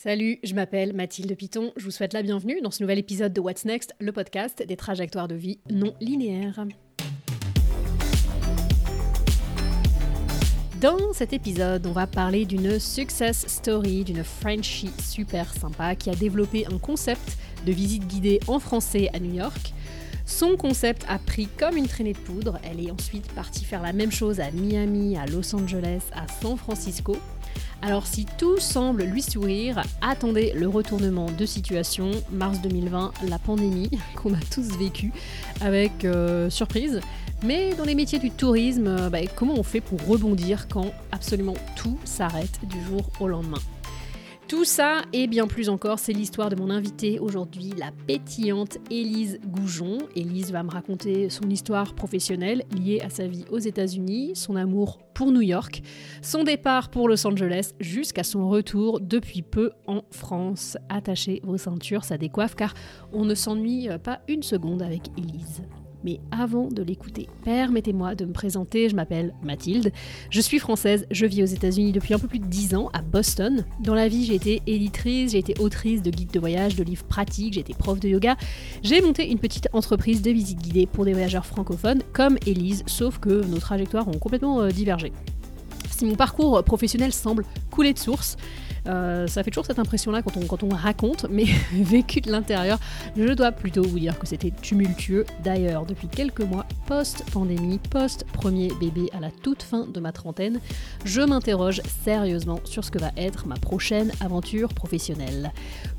Salut, je m'appelle Mathilde Piton. Je vous souhaite la bienvenue dans ce nouvel épisode de What's Next, le podcast des trajectoires de vie non linéaires. Dans cet épisode, on va parler d'une success story, d'une Frenchie super sympa qui a développé un concept de visite guidée en français à New York. Son concept a pris comme une traînée de poudre. Elle est ensuite partie faire la même chose à Miami, à Los Angeles, à San Francisco. Alors si tout semble lui sourire, attendez le retournement de situation. Mars 2020, la pandémie qu'on a tous vécu avec euh, surprise. Mais dans les métiers du tourisme, euh, bah, comment on fait pour rebondir quand absolument tout s'arrête du jour au lendemain? Tout ça et bien plus encore, c'est l'histoire de mon invitée aujourd'hui, la pétillante Élise Goujon. Élise va me raconter son histoire professionnelle liée à sa vie aux États-Unis, son amour pour New York, son départ pour Los Angeles jusqu'à son retour depuis peu en France. Attachez vos ceintures, ça décoiffe car on ne s'ennuie pas une seconde avec Élise. Mais avant de l'écouter, permettez-moi de me présenter, je m'appelle Mathilde, je suis française, je vis aux États-Unis depuis un peu plus de 10 ans, à Boston. Dans la vie, j'ai été éditrice, j'ai été autrice de guides de voyage, de livres pratiques, j'ai été prof de yoga. J'ai monté une petite entreprise de visite guidée pour des voyageurs francophones comme Elise, sauf que nos trajectoires ont complètement euh, divergé. Si mon parcours professionnel semble couler de source, euh, ça fait toujours cette impression-là quand on, quand on raconte, mais vécu de l'intérieur, je dois plutôt vous dire que c'était tumultueux. D'ailleurs, depuis quelques mois, post-pandémie, post-premier bébé à la toute fin de ma trentaine, je m'interroge sérieusement sur ce que va être ma prochaine aventure professionnelle.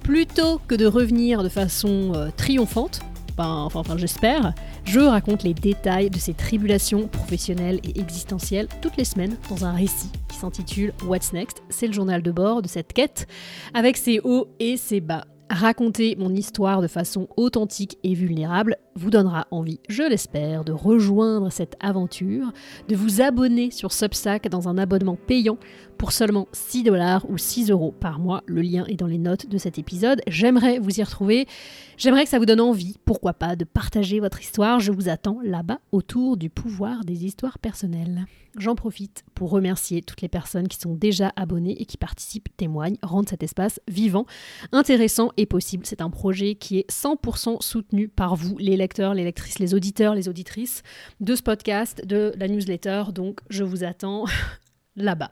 Plutôt que de revenir de façon euh, triomphante, enfin, j'espère, je raconte les détails de ces tribulations professionnelles et existentielles toutes les semaines dans un récit qui s'intitule What's Next? C'est le journal de bord de cette quête, avec ses hauts et ses bas. Raconter mon histoire de façon authentique et vulnérable vous donnera envie, je l'espère, de rejoindre cette aventure, de vous abonner sur Substack dans un abonnement payant pour seulement 6 dollars ou 6 euros par mois. Le lien est dans les notes de cet épisode. J'aimerais vous y retrouver. J'aimerais que ça vous donne envie, pourquoi pas, de partager votre histoire. Je vous attends là-bas autour du pouvoir des histoires personnelles. J'en profite pour remercier toutes les personnes qui sont déjà abonnées et qui participent, témoignent, rendent cet espace vivant, intéressant et possible. C'est un projet qui est 100% soutenu par vous, les lecteurs, les lectrices, les auditeurs, les auditrices de ce podcast, de la newsletter. Donc je vous attends là-bas.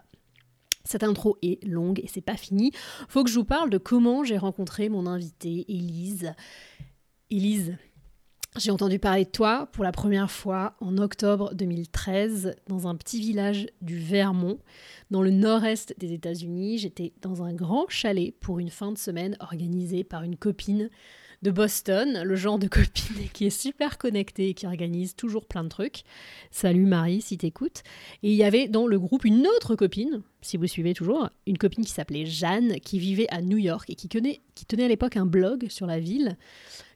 Cette intro est longue et c'est pas fini. Faut que je vous parle de comment j'ai rencontré mon invitée, Élise. Élise, j'ai entendu parler de toi pour la première fois en octobre 2013 dans un petit village du Vermont, dans le nord-est des États-Unis. J'étais dans un grand chalet pour une fin de semaine organisée par une copine de Boston, le genre de copine qui est super connectée et qui organise toujours plein de trucs. Salut Marie, si t'écoutes. Et il y avait dans le groupe une autre copine, si vous suivez toujours, une copine qui s'appelait Jeanne, qui vivait à New York et qui qui tenait à l'époque un blog sur la ville.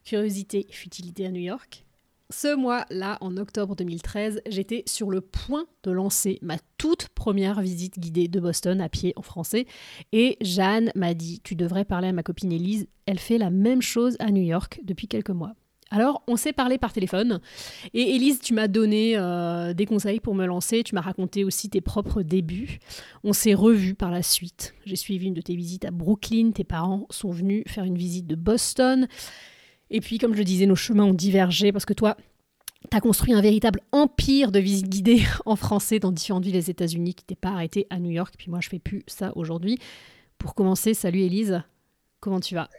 Curiosité et futilité à New York. Ce mois-là, en octobre 2013, j'étais sur le point de lancer ma toute première visite guidée de Boston à pied en français. Et Jeanne m'a dit Tu devrais parler à ma copine Elise, elle fait la même chose à New York depuis quelques mois. Alors, on s'est parlé par téléphone. Et Elise, tu m'as donné euh, des conseils pour me lancer. Tu m'as raconté aussi tes propres débuts. On s'est revus par la suite. J'ai suivi une de tes visites à Brooklyn. Tes parents sont venus faire une visite de Boston. Et puis, comme je le disais, nos chemins ont divergé parce que toi, tu as construit un véritable empire de visites guidées en français dans différentes villes des États-Unis qui t'es pas arrêté à New York. Puis moi, je fais plus ça aujourd'hui. Pour commencer, salut Elise, comment tu vas?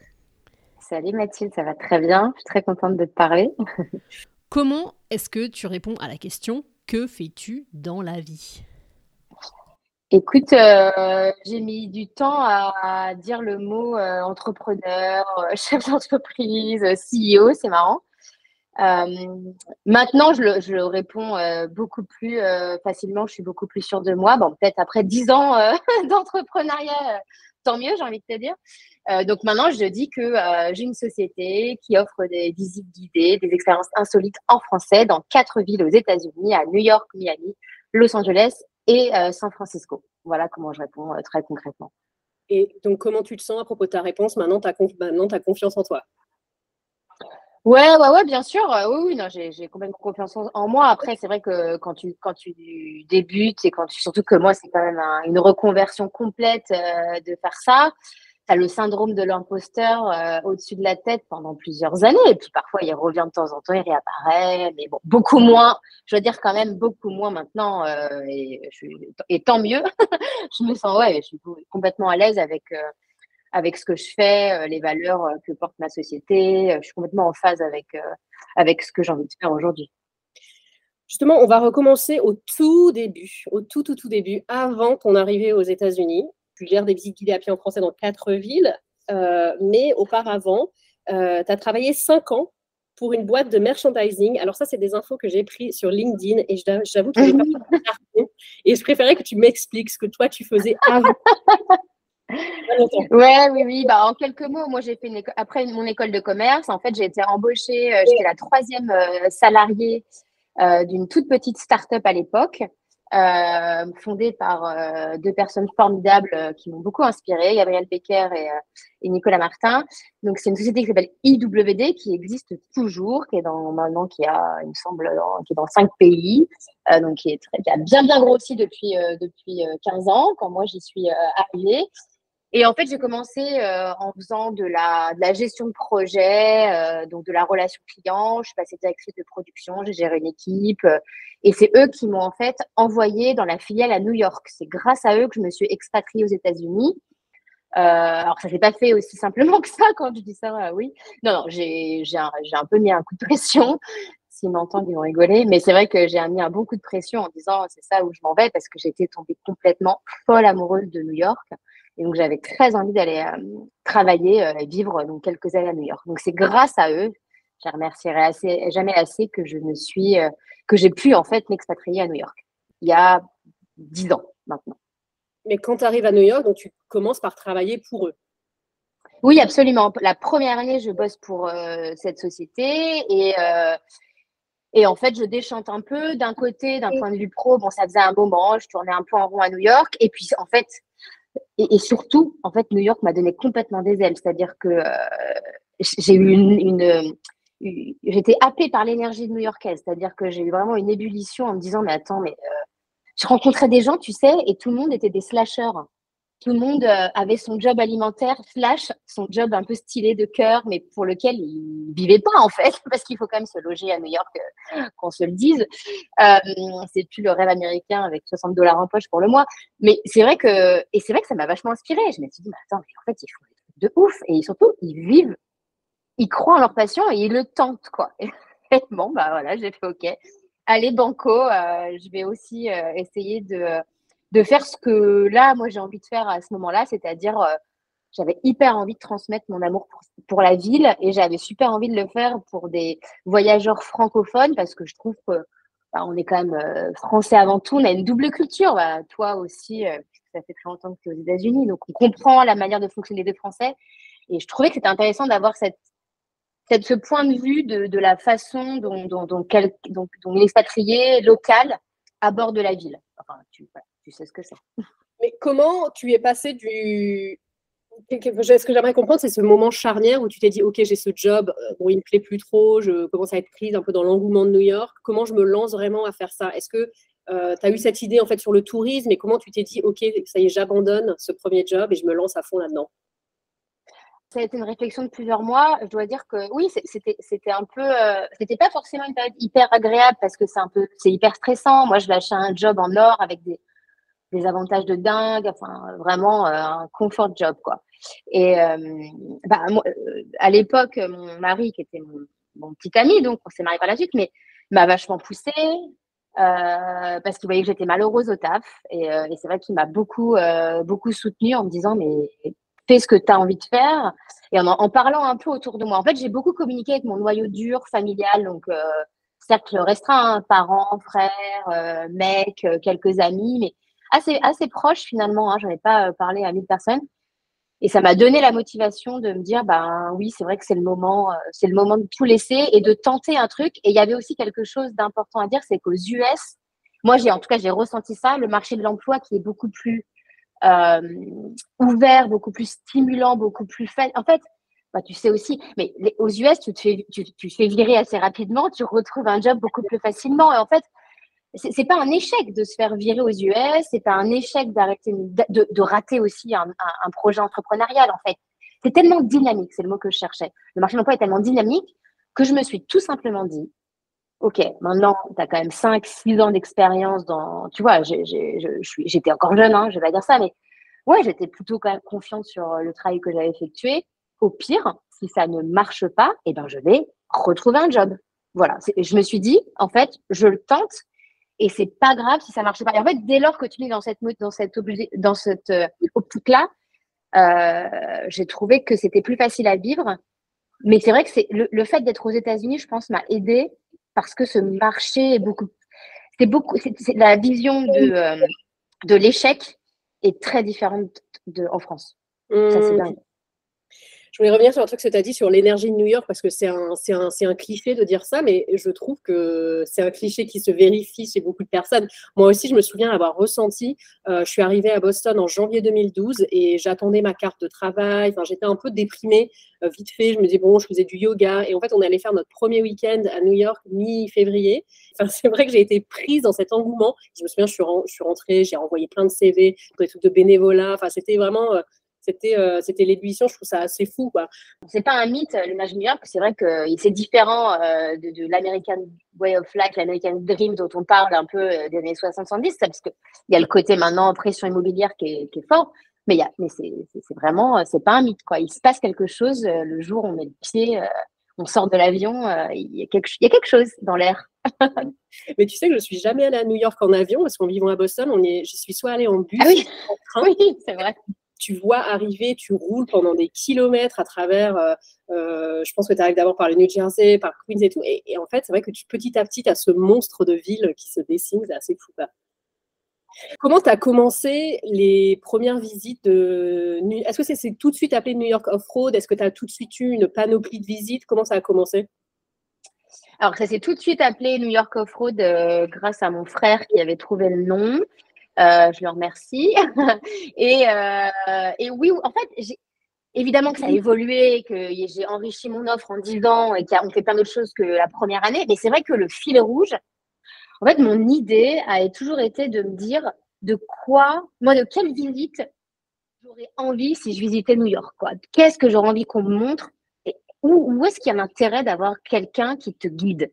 Salut Mathilde, ça va très bien. Je suis très contente de te parler. comment est-ce que tu réponds à la question que fais-tu dans la vie? Écoute, euh, j'ai mis du temps à, dire le mot euh, entrepreneur, euh, chef d'entreprise, CEO, c'est marrant. maintenant, je le, réponds beaucoup plus facilement, je suis beaucoup plus sûre de moi. Bon, peut-être après dix ans d'entrepreneuriat, tant mieux, j'ai envie de te dire. donc maintenant, je dis que j'ai une société qui offre des visites guidées, des expériences insolites en français dans quatre villes aux États-Unis, à New York, Miami, Los Angeles et San Francisco. Voilà comment je réponds euh, très concrètement. Et donc, comment tu te sens à propos de ta réponse Maintenant, tu as, confiance en toi? Ouais, ouais, ouais, bien sûr. Euh, oui, oui, non, j'ai complètement confiance en moi. Après, c'est vrai que quand tu, quand tu débutes et quand tu, surtout que moi, c'est quand même une reconversion complète de faire ça. As le syndrome de l'imposteur euh, au-dessus de la tête pendant plusieurs années. Et puis parfois, il revient de temps en temps, il réapparaît. Mais bon, beaucoup moins. Je veux dire quand même beaucoup moins maintenant. Euh, et, et, tant mieux. je me sens, ouais, je suis complètement à l'aise avec, euh, avec ce que je fais, les valeurs que porte ma société. Je suis complètement en phase avec, avec ce que j'ai envie de faire aujourd'hui. Justement, on va recommencer au tout début, au tout, tout, tout début, avant ton arrivée aux États-Unis tu gères des visites guidées à pied en français dans quatre villes, euh, mais auparavant, euh, tu as travaillé cinq ans pour une boîte de merchandising. Alors ça, c'est des infos que j'ai prises sur LinkedIn et j'avoue que je pas et je préférais que tu m'expliques ce que toi, tu faisais avant. ouais, oui, oui. Bah, en quelques mots, moi, j'ai fait une après mon école de commerce. En fait, j'ai été embauchée. Euh, j'étais la troisième salariée d'une toute petite start-up à l'époque. Euh, fondée par euh, deux personnes formidables euh, qui m'ont beaucoup inspiré, Gabriel Becker et, et Nicolas Martin. Donc c'est une société qui s'appelle IWD qui existe toujours, qui est dans maintenant qui a, il me semble, qui est dans cinq pays, donc qui, est très, qui a bien bien grossi depuis depuis 15 ans quand moi j'y suis arrivée. Et en fait, j'ai commencé euh, en faisant de la, gestion de projet, euh, donc de la relation client. Je suis passée directrice de production, j'ai géré une équipe. Euh, et c'est eux qui m'ont en fait envoyé dans la filiale à New York. C'est grâce à eux que je me suis expatriée aux États-Unis. alors, ça s'est pas fait aussi simplement que ça quand je dis ça, oui. Non, non, j'ai un, un peu mis un coup de pression. S'ils m'entendent, ils vont rigoler. Mais c'est vrai que j'ai mis un bon coup de pression en disant c'est ça où je m'en vais parce que j'étais tombée complètement folle amoureuse de New York. Et donc, j'avais très envie d'aller euh, travailler euh, et vivre donc, quelques années à New York. Donc, c'est grâce à eux, je ne remercierai assez, jamais assez que je me suis, euh, que j'ai pu en fait m'expatrier à New York. Il y a dix ans maintenant. Mais quand tu arrives à New York, donc tu commences par travailler pour eux. Oui, absolument. La première année, je bosse pour cette société et, et en fait, je déchante un peu. D'un côté, d'un point de vue pro, bon, ça faisait un moment, je tournais un peu en rond à New York. Et puis, en fait, et, surtout, en fait, New York m'a donné complètement des ailes. C'est-à-dire que euh, j'ai eu une, j'étais happée par l'énergie de new-yorkaise. C'est-à-dire que j'ai eu vraiment une ébullition en me disant, mais attends, mais euh, je rencontrais des gens, tu sais, et tout le monde était des slashers tout le monde euh, avait son job alimentaire slash son job un peu stylé de cœur, mais pour lequel il vivait pas en fait, parce qu'il faut quand même se loger à New York, euh, qu'on se le dise. Euh, c'est plus le rêve américain avec 60 dollars en poche pour le mois, mais c'est vrai que et c'est vrai que ça m'a vachement inspiré. Je me suis dit, mais attends, mais en fait ils font des trucs de ouf et surtout ils vivent, ils croient en leur passion et ils le tentent quoi. Bon bah voilà, j'ai fait ok. Allez banco, je vais aussi essayer de de faire ce que là, moi, j'ai envie de faire à ce moment-là, c'est-à-dire, euh, j'avais hyper envie de transmettre mon amour pour, la ville et j'avais super envie de le faire pour des voyageurs francophones parce que je trouve que bah, on est quand même euh, français avant tout, on a une double culture. Bah, toi aussi, euh, ça fait très longtemps que tu es aux États-Unis, donc on comprend la manière de fonctionner des Français. Et je trouvais que c'était intéressant d'avoir cette, cette, ce point de vue de, de la façon dont, dont, dont, dont, l'expatrié local aborde la ville. Tu sais ce que c'est. Mais comment tu es passé du. Ce que j'aimerais comprendre, c'est ce moment charnière où tu t'es dit, OK, j'ai ce job, euh, bon, il ne me plaît plus trop, je commence à être prise un peu dans l'engouement de New York. Comment je me lance vraiment à faire ça? Est-ce que euh, tu as eu cette idée en fait sur le tourisme et comment tu t'es dit, OK, ça y est, j'abandonne ce premier job et je me lance à fond là-dedans? Ça a été une réflexion de plusieurs mois. Je dois dire que oui, c'était un peu, euh, c'était pas forcément une période hyper agréable parce que c'est un peu, c'est hyper stressant. Moi, je lâchais un job en or avec des, des avantages de dingue, enfin vraiment euh, un confort job quoi. Et euh, bah, euh, à l'époque, mon mari qui était mon, petit ami, donc on s'est marié par la suite, mais m'a vachement poussé parce qu'il voyait que j'étais malheureuse au taf et, c'est vrai qu'il m'a beaucoup beaucoup soutenue en me disant mais fais ce que tu as envie de faire et en, en, parlant un peu autour de moi. En fait, j'ai beaucoup communiqué avec mon noyau dur familial, donc cercle restreint, hein, parents, frères, mecs, quelques amis, mais assez, assez proche finalement. Hein, J'en ai pas euh, parlé à mille personnes. Et ça m'a donné la motivation de me dire, ben oui, c'est vrai que c'est le moment, euh, c'est le moment de tout laisser et de tenter un truc. Et il y avait aussi quelque chose d'important à dire, c'est qu'aux US, moi j'ai en tout cas j'ai ressenti ça, le marché de l'emploi qui est beaucoup plus euh, ouvert, beaucoup plus stimulant, beaucoup plus fait. En fait, bah, tu sais aussi, mais aux US, tu te fais, tu te fais virer assez rapidement, tu retrouves un job beaucoup plus facilement. Et en fait, c'est pas un échec de se faire virer aux US, c'est pas un échec de, rater aussi un, un, projet entrepreneurial en fait. C'est tellement dynamique, c'est le mot que je cherchais. Le marché de l'emploi est tellement dynamique que je me suis tout simplement dit, ok, maintenant tu as quand même 5, 6 ans d'expérience dans, tu vois, j'étais encore jeune, hein, je vais pas dire ça, mais ouais, j'étais plutôt quand même confiante sur le travail que j'avais effectué. Au pire, si ça ne marche pas, eh ben je vais retrouver un job. Voilà, je me suis dit, en fait, je le tente et c'est pas grave si ça marche pas. Et en fait, dès lors que tu es dans cette dans cette dans cette euh, optique là, euh, j'ai trouvé que c'était plus facile à vivre. Mais c'est vrai que c'est le, fait d'être aux États-Unis, je pense, m'a aidé parce que ce marché est beaucoup, c'est beaucoup, c'est la vision de euh, de l'échec est très différente de en France. Ça c'est mmh. Je voulais revenir sur un truc que tu as dit sur l'énergie de New York, parce que c'est un, cliché de dire ça, mais je trouve que c'est un cliché qui se vérifie chez beaucoup de personnes. Moi aussi, je me souviens avoir ressenti, euh, je suis arrivée à Boston en janvier 2012 et j'attendais ma carte de travail, enfin, j'étais un peu déprimée, euh, vite fait, je me disais, bon, je faisais du yoga, et en fait, on allait faire notre premier week-end à New York mi-février. Enfin, c'est vrai que j'ai été prise dans cet engouement. Je me souviens, je suis, je suis rentrée, j'ai envoyé plein de CV, des trucs de bénévolat, enfin, c'était vraiment... Euh, c'était euh, c'était l'ébullition. Je trouve ça assez fou. Quoi. C'est pas un mythe, l'image New York. C'est vrai que c'est différent euh, de, de l'American Way of Life, l'American Dream dont on parle un peu euh, des années 70 parce qu'il y a le côté maintenant pression immobilière qui est, qui est fort. Mais, y a, mais c'est, c'est vraiment, c'est pas un mythe. Quoi. Il se passe quelque chose le jour où on met le pied, on sort de l'avion, il, y a quelque, il y a quelque chose dans l'air. mais tu sais que je suis jamais allée à New York en avion parce qu'en vivant à Boston, on est, je suis soit allée en bus, ah oui. en train. Oui, c'est vrai tu vois arriver, tu roules pendant des kilomètres à travers, euh, euh, je pense que tu arrives d'abord par le New Jersey, par Queens et tout. Et, en fait, c'est vrai que tu, petit à petit, tu as ce monstre de ville qui se dessine, c'est assez fou. Comment tu as commencé les premières visites de. Est-ce que c'est tout de suite appelé New York Off-Road? Est-ce que tu as tout de suite eu une panoplie de visites? Comment ça a commencé? Alors, ça s'est tout de suite appelé New York Off-Road euh, grâce à mon frère qui avait trouvé le nom. Euh, je le remercie. et, euh, et, oui, en fait, évidemment que ça a évolué, que j'ai enrichi mon offre en 10 ans et qu'on fait plein d'autres choses que la première année. Mais c'est vrai que le fil rouge, en fait, mon idée a toujours été de me dire de quoi, moi, de quelle visite j'aurais envie si je visitais New York. Qu'est-ce que j'aurais envie qu'on me montre où, où est-ce qu'il y a l'intérêt d'avoir quelqu'un qui te guide?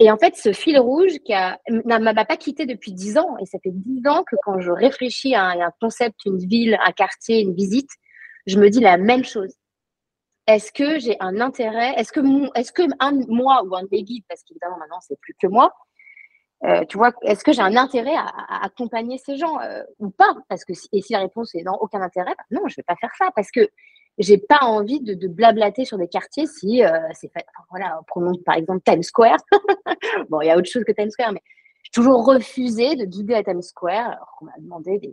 Et en fait, ce fil rouge qui ne m'a pas quitté depuis dix ans, et ça fait dix ans que quand je réfléchis à un, concept, une ville, un quartier, une visite, je me dis la même chose. Est-ce que j'ai un intérêt Est-ce que, est-ce que un, moi ou un de mes guides, parce qu'évidemment maintenant c'est plus que moi, euh, tu vois, est-ce que j'ai un intérêt à, accompagner ces gens euh, ou pas? Parce que et si la réponse est non, aucun intérêt, bah non, je vais pas faire ça. Parce que j'ai pas envie de, de, blablater sur des quartiers si euh, c'est fait. voilà, prenons par exemple Times Square. bon, il y a autre chose que Times Square, mais j'ai toujours refusé de guider à Times Square. Alors qu'on m'a demandé des,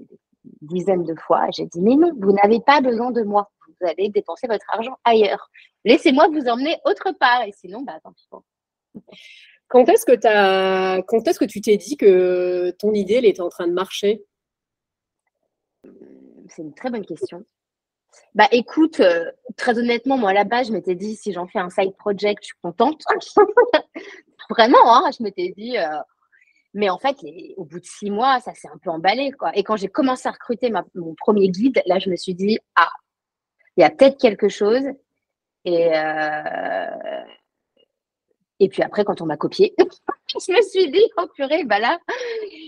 dizaines de fois. J'ai dit mais non, vous n'avez pas besoin de moi. Vous allez dépenser votre argent ailleurs. Laissez-moi vous emmener autre part. Et sinon, bah tant pis. Quand est-ce que, as... Quand est-ce que tu t'es dit que ton idée elle était en train de marcher? C'est une très bonne question. Bah écoute, euh, très honnêtement, moi base, je m'étais dit si j'en fais un side project, je suis contente. Vraiment, hein, je m'étais dit. Euh, mais en fait, au bout de six mois, ça s'est un peu emballé. Quoi. Et quand j'ai commencé à recruter mon premier guide, là, je me suis dit ah, il y a peut-être quelque chose. Et, euh, et puis après, quand on m'a copié, je me suis dit, oh purée, bah là.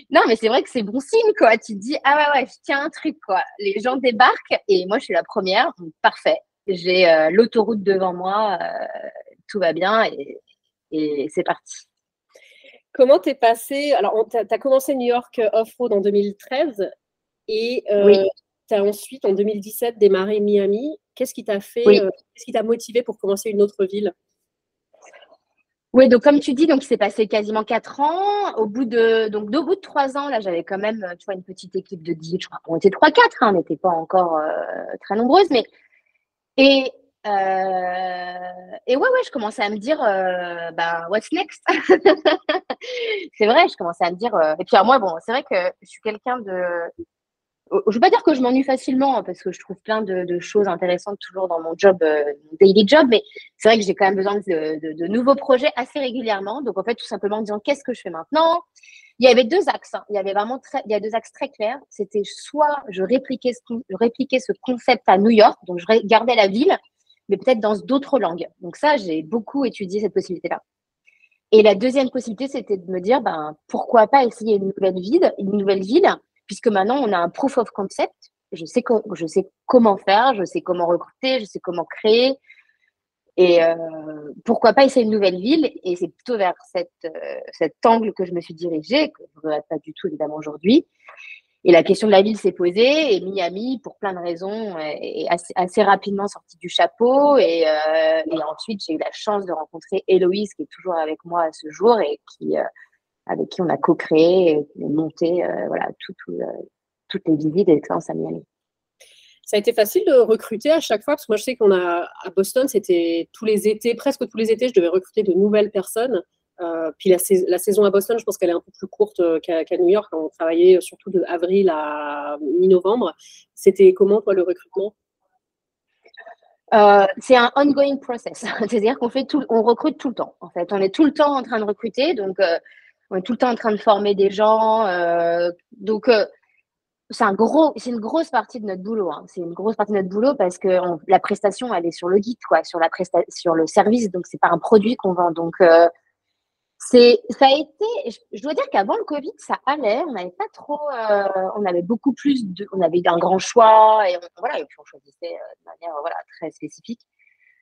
Non, mais c'est vrai que c'est bon signe, quoi. Tu te dis, ah ouais, ouais, je tiens un truc, quoi. Les gens débarquent et moi, je suis la première. parfait. J'ai euh, l'autoroute devant moi. Euh, tout va bien et, c'est parti. Comment t'es passé Alors, tu as, commencé New York Off-Road en 2013 et euh, tu as ensuite, en 2017, démarré Miami. Qu'est-ce qui t'a fait, qu'est-ce qui t'a motivé pour commencer une autre ville? Oui, donc comme tu dis, donc il s'est passé quasiment quatre ans. Au bout de donc deux bout de trois ans, là, j'avais quand même, tu vois, une petite équipe de 10, je crois qu'on était trois, quatre, hein, on n'était pas encore euh, très nombreuses, mais et euh, et ouais, ouais, je commençais à me dire, bah, what's next? C'est vrai, je commençais à me dire. et puis moi, bon, c'est vrai que je suis quelqu'un de je ne veux pas dire que je m'ennuie facilement hein, parce que je trouve plein de, choses intéressantes toujours dans mon job, euh, daily job, mais c'est vrai que j'ai quand même besoin de, nouveaux projets assez régulièrement. Donc en fait, tout simplement en disant qu'est-ce que je fais maintenant? Il y avait deux axes. Hein. Il y avait vraiment il y a deux axes très clairs. C'était soit je répliquais, ce, je répliquais ce concept à New York, donc je gardais la ville, mais peut-être dans d'autres langues. Donc ça, j'ai beaucoup étudié cette possibilité-là. Et la deuxième possibilité, c'était de me dire, ben, pourquoi pas essayer une nouvelle ville, une nouvelle ville, puisque maintenant on a un proof of concept. Je sais, comment faire, je sais comment recruter, je sais comment créer, et euh, pourquoi pas essayer une nouvelle ville Et c'est plutôt vers cette, euh, cet angle que je me suis dirigée, que je ne regrette pas du tout évidemment aujourd'hui. Et la question de la ville s'est posée et Miami, pour plein de raisons, est assez, rapidement sortie du chapeau. Et, euh, et ensuite, j'ai eu la chance de rencontrer Héloïse, qui est toujours avec moi à ce jour et qui, avec qui on a co-créé et monté euh, voilà, tout, tout, toutes les visites et l'expérience à Miami. Ça a été facile de recruter à chaque fois, parce que moi je sais qu'on a à Boston, c'était tous les étés, presque tous les étés, je devais recruter de nouvelles personnes. Euh, puis la, la, saison à Boston, je pense qu'elle est un peu plus courte euh, qu'à New York. On travaillait surtout de avril à mi-novembre. C'était comment, toi, le recrutement? Euh, c'est un ongoing process, c'est-à-dire qu'on fait tout, on recrute tout le temps. En fait, on est tout le temps en train de recruter, donc on est tout le temps en train de former des gens. donc c'est un gros, c'est une grosse partie de notre boulot. Hein. C'est une grosse partie de notre boulot parce que la prestation, elle est sur le guide, quoi, sur la sur le service. Donc c'est pas un produit qu'on vend. Donc euh, c'est, ça a été. Je, dois dire qu'avant le Covid, ça allait. On n'avait pas trop. Euh, on avait beaucoup plus de. On avait un grand choix et voilà, et puis on choisissait euh, de manière voilà très spécifique.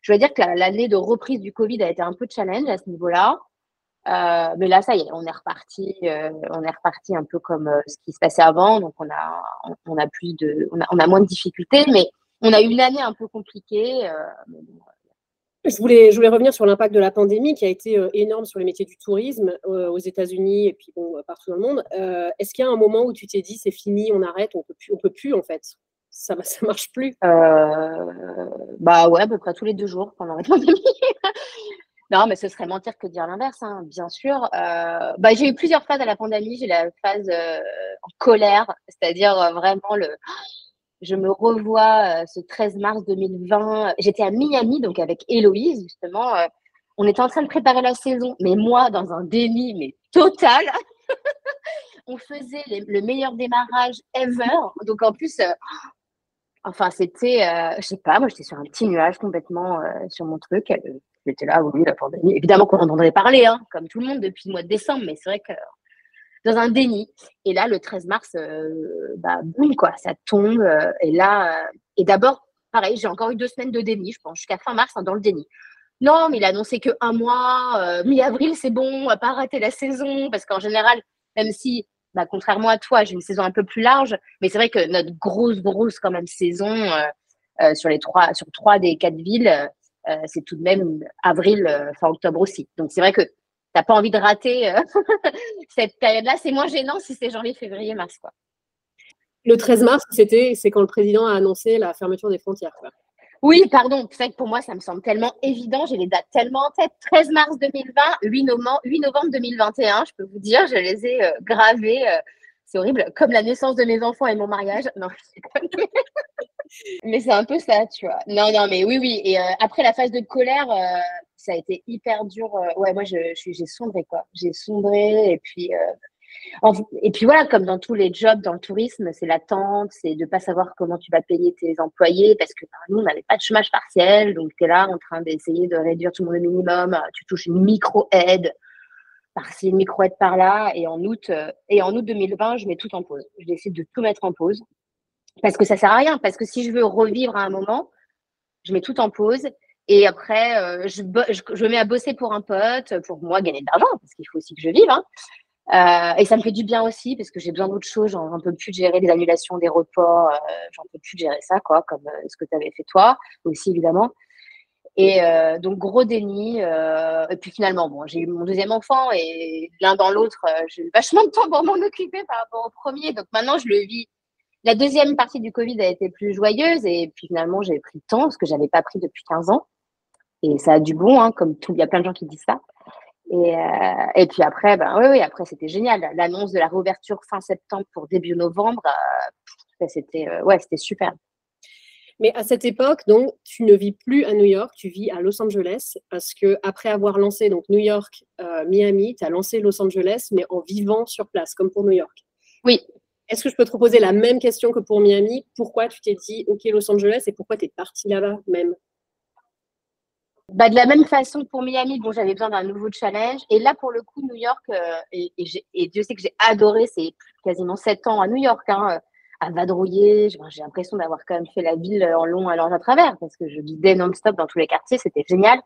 Je dois dire que l'année de reprise du Covid a été un peu challenge à ce niveau-là. Euh, mais là, ça y est, on est reparti, euh, on est reparti un peu comme euh, ce qui se passait avant. Donc, on a, on, a plus de, on a, on a, moins de difficultés, mais on a eu une année un peu compliquée. je voulais, je voulais revenir sur l'impact de la pandémie qui a été énorme sur les métiers du tourisme aux États-Unis et puis bon, partout dans le monde. Est-ce qu'il y a un moment où tu t'es dit c'est fini, on arrête, on peut plus, on peut plus en fait? Ça, ça marche plus? Bah ouais, à peu près tous les deux jours pendant la pandémie. Non, mais ce serait mentir que de dire l'inverse, hein, bien sûr. Euh, bah, j'ai eu plusieurs phases à la pandémie. J'ai la phase euh, en colère, c'est-à-dire euh, vraiment le. Je me revois ce 13 mars 2020. J'étais à Miami, donc avec Héloïse, justement. on était en train de préparer la saison, mais moi, dans un déni, mais total. on faisait le meilleur démarrage ever. Donc en plus, enfin, c'était, je sais pas, moi, j'étais sur un petit nuage complètement sur mon truc J'étais là, oui, la pandémie. Évidemment qu'on entendrait parler, hein, comme tout le monde, depuis le mois de décembre, mais c'est vrai que dans un déni. Et là, le 13 mars, euh, bah, boum, quoi, ça tombe. Euh, et là, euh, et d'abord, pareil, j'ai encore eu deux semaines de déni, je pense, jusqu'à fin mars, hein, dans le déni. Non, mais il a annoncé que un mois, mi-avril, c'est bon, on va pas arrêter la saison, parce qu'en général, même si, bah, contrairement à toi, j'ai une saison un peu plus large, mais c'est vrai que notre grosse, grosse quand même saison sur les trois, sur trois des quatre villes, euh, c'est tout de même avril, euh, fin octobre aussi. Donc c'est vrai que tu n'as pas envie de rater euh, cette période-là. C'est moins gênant si c'est janvier, février, mars. Quoi. Le 13 mars, c'était, c'est quand le président a annoncé la fermeture des frontières. Oui, pardon. C'est que pour moi, ça me semble tellement évident. J'ai les dates tellement en tête. 13 mars 2020, 8 novembre, 8 novembre 2021. Je peux vous dire, je les ai gravés. C'est horrible. Comme la naissance de mes enfants et mon mariage. Non, mais c'est un peu ça, tu vois. Non, non, mais oui, oui. Et euh, après la phase de colère, euh, ça a été hyper dur. Euh, ouais, moi, j'ai sombré, quoi. J'ai sombré. Et puis, et puis voilà, comme dans tous les jobs dans le tourisme, c'est l'attente, c'est de ne pas savoir comment tu vas payer tes employés parce que ben, nous, on n'avait pas de chômage partiel. Donc, tu es là en train d'essayer de réduire tout le monde au minimum. Tu touches une micro-aide par-ci, une micro-aide par-là. Et en août, et en août 2020, je mets tout en pause. Je décide de tout mettre en pause parce que ça sert à rien. Parce que si je veux revivre à un moment, je mets tout en pause. Et après, euh, je, me mets à bosser pour un pote, pour moi gagner de l'argent, parce qu'il faut aussi que je vive. Hein. Euh, et ça me fait du bien aussi, parce que j'ai besoin d'autre chose. J'en peux plus gérer les annulations des reports. Euh, j'en peux plus de gérer ça, quoi, comme ce que tu avais fait toi, aussi évidemment. Et donc, gros déni. et puis finalement, bon, j'ai eu mon deuxième enfant et l'un dans l'autre, j'ai eu vachement de temps pour m'en occuper par rapport au premier. Donc maintenant, je le vis la deuxième partie du Covid a été plus joyeuse et puis finalement, j'ai pris le temps, ce que j'avais pas pris depuis 15 ans. Et ça a du bon, hein, comme il y a plein de gens qui disent ça. Et, euh, et puis après, ben oui, oui, après c'était génial. L'annonce de la réouverture fin septembre pour début novembre, euh, c'était euh, ouais, c'était super. Mais à cette époque, donc, tu ne vis plus à New York, tu vis à Los Angeles, parce que après avoir lancé donc New York, euh, Miami, tu as lancé Los Angeles, mais en vivant sur place, comme pour New York. Oui. Est-ce que je peux te poser la même question que pour Miami? Pourquoi tu t'es dit, OK, Los Angeles, et pourquoi tu es parti là-bas même? Bah, de la même façon pour Miami, bon, j'avais besoin d'un nouveau challenge. Et là, pour le coup, New York, euh, et, et, Dieu sait que j'ai adoré, c'est quasiment sept ans à New York, hein, à vadrouiller. J'ai l'impression d'avoir quand même fait la ville en long à large à travers, parce que je guidais non-stop dans tous les quartiers, c'était génial.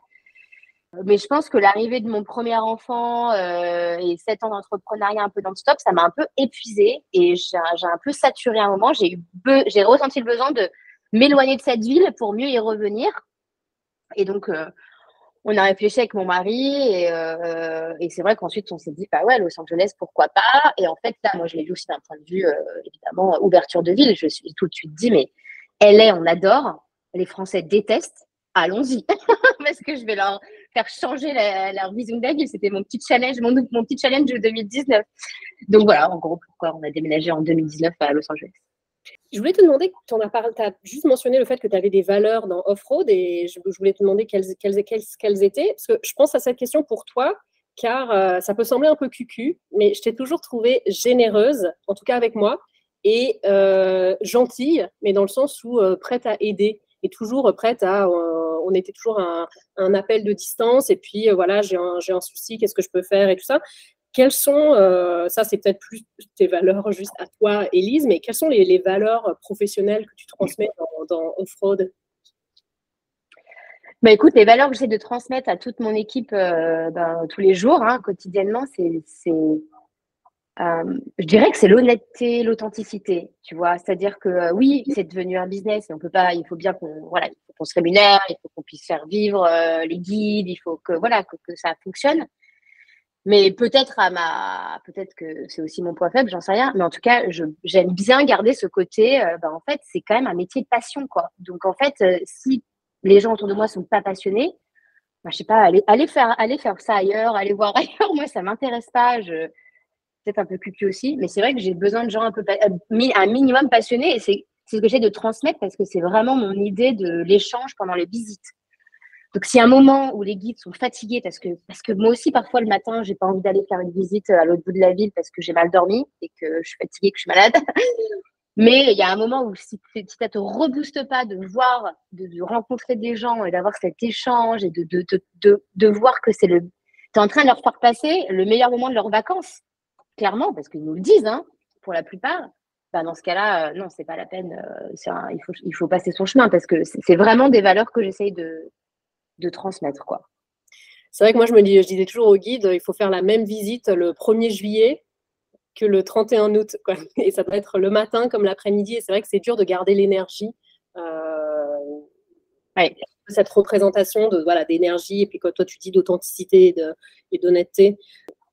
Mais je pense que l'arrivée de mon premier enfant euh, et sept ans d'entrepreneuriat un peu non-stop, ça m'a un peu épuisée et j'ai un peu saturé un moment. J'ai ressenti le besoin de m'éloigner de cette ville pour mieux y revenir. Et donc, euh, on a réfléchi avec mon mari euh, et, c'est vrai qu'ensuite, on s'est dit, bah ouais, Los Angeles, pourquoi pas? Et en fait, là, moi, je l'ai vu aussi d'un point de vue, euh, évidemment, ouverture de ville. Je suis tout de suite dit, mais est, on adore. Les Français détestent. Allons-y. Parce que je vais leur faire changer leur vision de la. C'était mon petit challenge, mon, mon petit challenge de 2019. Donc voilà, en gros, pourquoi on a déménagé en 2019 à Los Angeles. Je voulais te demander, tu as, juste mentionné le fait que tu avais des valeurs dans off-road et je, voulais te demander quelles, quelles, quelles, étaient. Parce que je pense à cette question pour toi, car euh, ça peut sembler un peu cucu, mais je t'ai toujours trouvée généreuse, en tout cas avec moi, et euh, gentille, mais dans le sens où euh, prête à aider et toujours prête à. on était toujours un, un, appel de distance et puis voilà, j'ai un, un souci, qu'est-ce que je peux faire et tout ça. Quelles sont, euh, ça c'est peut-être plus tes valeurs juste à toi, Élise, mais quelles sont les, valeurs professionnelles que tu transmets dans, Offroad bah écoute, les valeurs que j'essaie de transmettre à toute mon équipe euh, ben, tous les jours, hein, quotidiennement, c'est, euh, je dirais que c'est l'honnêteté, l'authenticité, tu vois. C'est-à-dire que oui, c'est devenu un business, et on peut pas, il faut bien qu'on, voilà, qu'on se rémunère, il faut qu'on puisse faire vivre les guides, il faut que, voilà, que ça fonctionne. Mais peut-être à ma, peut-être que c'est aussi mon point faible, j'en sais rien. Mais en tout cas, j'aime bien garder ce côté. Euh, ben, en fait, c'est quand même un métier de passion, quoi. Donc en fait, euh, si les gens autour de moi sont pas passionnés, ben, je sais pas, aller, faire, ça ailleurs, aller voir ailleurs. Moi, ça m'intéresse pas. Je peut-être un peu cucu aussi, mais c'est vrai que j'ai besoin de gens un peu euh, un minimum passionnés et c'est ce que j'essaie de transmettre parce que c'est vraiment mon idée de l'échange pendant les visites. Donc, s'il y a un moment où les guides sont fatigués, parce que, parce que moi aussi, parfois, le matin, j'ai pas envie d'aller faire une visite à l'autre bout de la ville parce que j'ai mal dormi et que je suis fatiguée, que je suis malade. Mais il y a un moment où si, si ça te rebooste pas de voir, de, rencontrer des gens et d'avoir cet échange et de, de, de, de voir que c'est le. Tu es en train de leur faire passer le meilleur moment de leurs vacances, clairement, parce qu'ils nous le disent, hein, pour la plupart. Ben dans ce cas-là, euh, non, c'est pas la peine. Euh, il, faut, il faut passer son chemin parce que c'est vraiment des valeurs que j'essaye de, de transmettre. quoi. C'est vrai que moi, je me dis, je disais toujours au guide, il faut faire la même visite le 1er juillet que le 31 août. Quoi. Et ça doit être le matin comme l'après-midi. Et c'est vrai que c'est dur de garder l'énergie. Euh, cette représentation de voilà d'énergie et puis quand toi tu dis d'authenticité et d'honnêteté.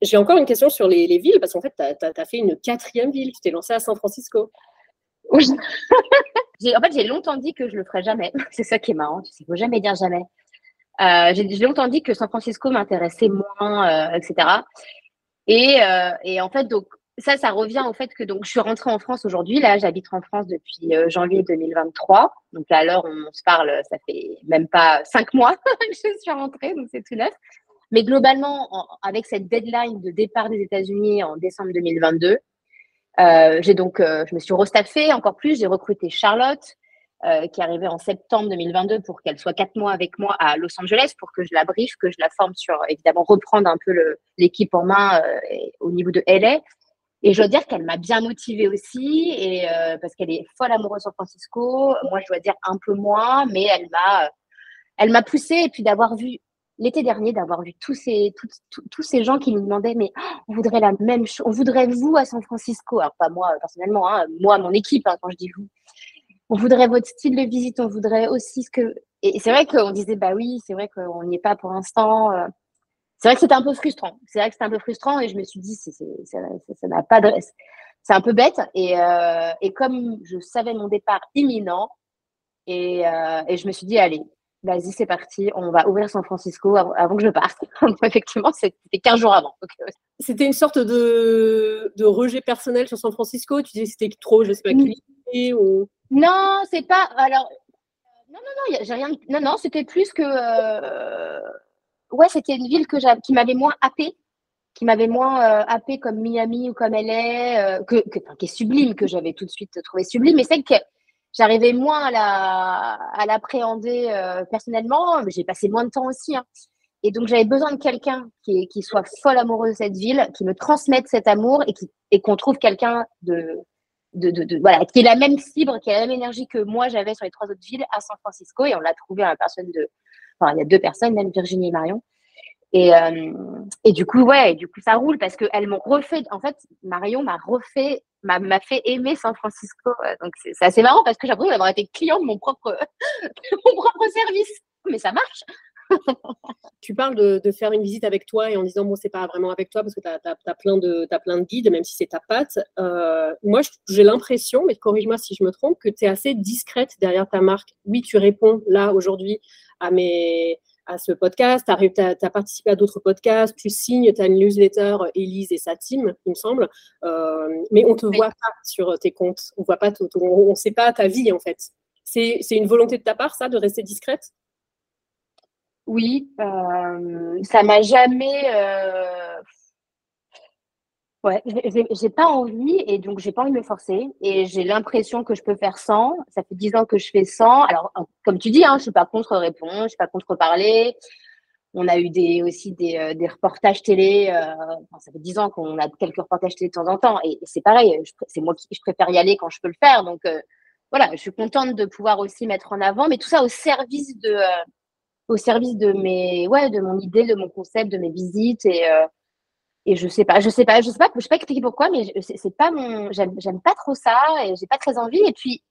J'ai encore une question sur les, villes parce qu'en fait tu as, fait une quatrième ville, tu t'es lancée à San Francisco. Oui. en fait j'ai longtemps dit que je le ferais jamais. C'est ça qui est marrant, tu sais, faut jamais dire jamais. Euh, j'ai longtemps dit que San Francisco m'intéressait moins, etc. Euh, et, euh, et, en fait, donc ça, ça revient au fait que donc je suis rentrée en France aujourd'hui. Là, j'habite en France depuis janvier 2023. Donc à l'heure on se parle, ça fait même pas cinq mois que je suis rentrée, donc c'est tout neuf. Mais globalement, avec cette deadline de départ des États-Unis en décembre 2022, j'ai donc, je me suis restaffée encore plus. J'ai recruté Charlotte, euh, qui arrivait en septembre 2022 pour qu'elle soit quatre mois avec moi à Los Angeles pour que je la briefe, que je la forme sur, évidemment, reprendre un peu l'équipe en main euh, au niveau de LA. Et je dois dire qu'elle m'a bien motivée aussi, et, euh, parce qu'elle est folle amoureuse de San Francisco. Moi, je dois dire un peu moins, mais elle m'a, elle m'a poussée. Et puis d'avoir vu l'été dernier, d'avoir vu tous ces, tous ces gens qui nous demandaient, mais oh, on voudrait la même chose, on voudrait vous à San Francisco. Alors pas moi personnellement, hein, moi mon équipe hein, quand je dis vous on voudrait votre style de visite, on voudrait aussi ce que. Et c'est vrai qu'on disait, bah oui, c'est vrai qu'on n'y est pas pour l'instant. Euh. C'est vrai que c'était un peu frustrant. C'est vrai que c'était un peu frustrant et je me suis dit, ça n'a pas de. C'est un peu bête. Euh, et, comme je savais mon départ imminent, et, euh, et je me suis dit, allez, vas-y, c'est parti, on va ouvrir San Francisco avant, que je parte. Effectivement, c'était 15 jours avant. C'était une sorte de, de, rejet personnel sur San Francisco? Tu disais c'était trop, je sais pas qui? Non, c'est pas. Alors, Non, non, non, j'ai rien. Non, non, c'était plus que. Ouais, c'était une ville que qui m'avait moins happé, qui m'avait moins happé comme Miami ou comme LA, que, que qui est sublime, que j'avais tout de suite trouvé sublime. Mais c'est que j'arrivais moins à l'appréhender personnellement. J'ai passé moins de temps aussi. Hein. Et donc, j'avais besoin de quelqu'un qui, soit folle amoureux de cette ville, qui me transmette cet amour et, qui, et qu'on trouve quelqu'un de, de, de, voilà, qui ait la même fibre, qui a la même énergie que moi j'avais sur les trois autres villes à San Francisco. Et on l'a trouvé à la personne de. Enfin, il y a deux personnes, même Virginie et Marion. Et, euh, et du coup, ouais, du coup, ça roule parce qu'elles m'ont refait. En fait, Marion m'a refait, m'a fait aimer San Francisco. Donc, c'est assez marrant parce que j'ai l'impression d'avoir été client de mon propre, mon propre service. Mais ça marche tu parles de, faire une visite avec toi et en disant, bon, c'est pas vraiment avec toi parce que tu as, plein de, plein de guides, même si c'est ta patte. Euh, moi, j'ai l'impression, mais corrige-moi si je me trompe, que tu es assez discrète derrière ta marque. Oui, tu réponds là aujourd'hui à, mes, à ce podcast, tu as, participé à d'autres podcasts, tu signes ta newsletter Elise et sa team, il me semble, euh, mais on ne te voit pas sur tes comptes, on voit pas, on ne sait pas ta vie en fait. C'est une volonté de ta part, ça, de rester discrète? Oui, euh, ça m'a jamais. Euh... Ouais, j'ai pas envie et donc j'ai pas envie de me forcer et j'ai l'impression que je peux faire sans. Ça fait dix ans que je fais sans. Alors, comme tu dis, hein, je suis pas contre répondre, je suis pas contre parler. On a eu des, aussi des, euh, des reportages télé. Euh, ça fait dix ans qu'on a quelques reportages télé de temps en temps et, c'est pareil. C'est moi qui je préfère y aller quand je peux le faire. Donc euh, voilà, je suis contente de pouvoir aussi mettre en avant, mais tout ça au service de au service de mes ouais de mon idée de mon concept de mes visites et euh, et je sais pas je sais pas je sais pas je sais pas expliquer pourquoi mais c'est pas mon j'aime pas trop ça et j'ai pas très envie. Et puis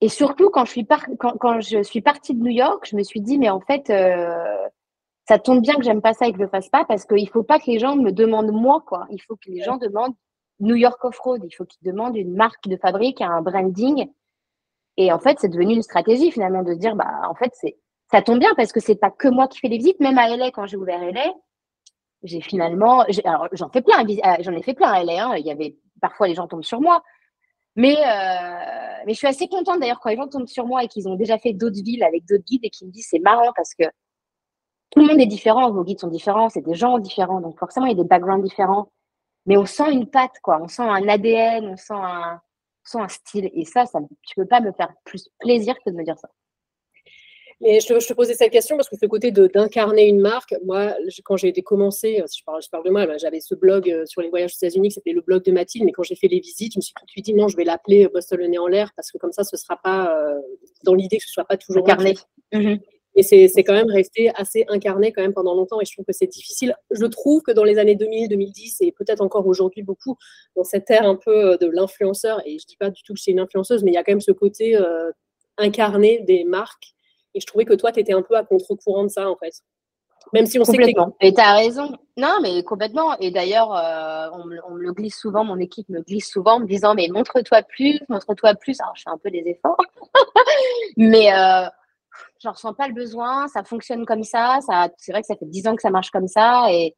et surtout quand je suis par, quand, quand, je suis partie de New York je me suis dit mais en fait euh, ça tombe bien que j'aime pas ça et que je le fasse pas parce qu'il faut pas que les gens me demandent moi quoi. Il faut que les gens demandent New York Off-Road. Il faut qu'ils demandent une marque de fabrique un branding. Et en fait c'est devenu une stratégie finalement de dire bah en fait c'est ça tombe bien parce que c'est pas que moi qui fais les visites. Même à LA, quand j'ai ouvert LA, j'ai finalement, alors j'en fais plein, euh, j'en ai fait plein à LA. Hein. il y avait parfois les gens tombent sur moi, mais euh, mais je suis assez contente d'ailleurs quand les gens tombent sur moi et qu'ils ont déjà fait d'autres villes avec d'autres guides et qu'ils me disent c'est marrant parce que tout le monde est différent, vos guides sont différents, c'est des gens différents, donc forcément il y a des backgrounds différents, mais on sent une patte quoi, on sent un ADN, on sent un, on sent un style et ça, ça, tu peux pas me faire plus plaisir que de me dire ça. Mais je, te posais cette question parce que ce côté d'incarner une marque, moi, quand j'ai commencé, euh, si je parle, je parle de moi, ben, j'avais ce blog euh, sur les voyages aux États-Unis, c'était le blog de Mathilde, mais quand j'ai fait les visites, je me suis tout de suite dit non, je vais l'appeler Boston le nez en l'air parce que comme ça, ce ne sera pas euh, dans l'idée que ce ne soit pas toujours incarné. Mhm. Et c'est quand même resté assez incarné quand même pendant longtemps et je trouve que c'est difficile. Je trouve que dans les années 2000, 2010 et peut-être encore aujourd'hui beaucoup, dans cette ère un peu de l'influenceur, et je ne dis pas du tout que c'est une influenceuse, mais il y a quand même ce côté incarné des marques et je trouvais que toi, tu étais un peu à contre-courant de ça, en fait. Même si on sait que Et tu as raison. Non, mais complètement. Et d'ailleurs, euh, on, me le glisse souvent, mon équipe me glisse souvent en me disant, mais montre-toi plus, montre-toi plus. Alors, je fais un peu des efforts. mais euh, je ressens pas le besoin. Ça fonctionne comme ça. ça c'est vrai que ça fait dix ans que ça marche comme ça. Et,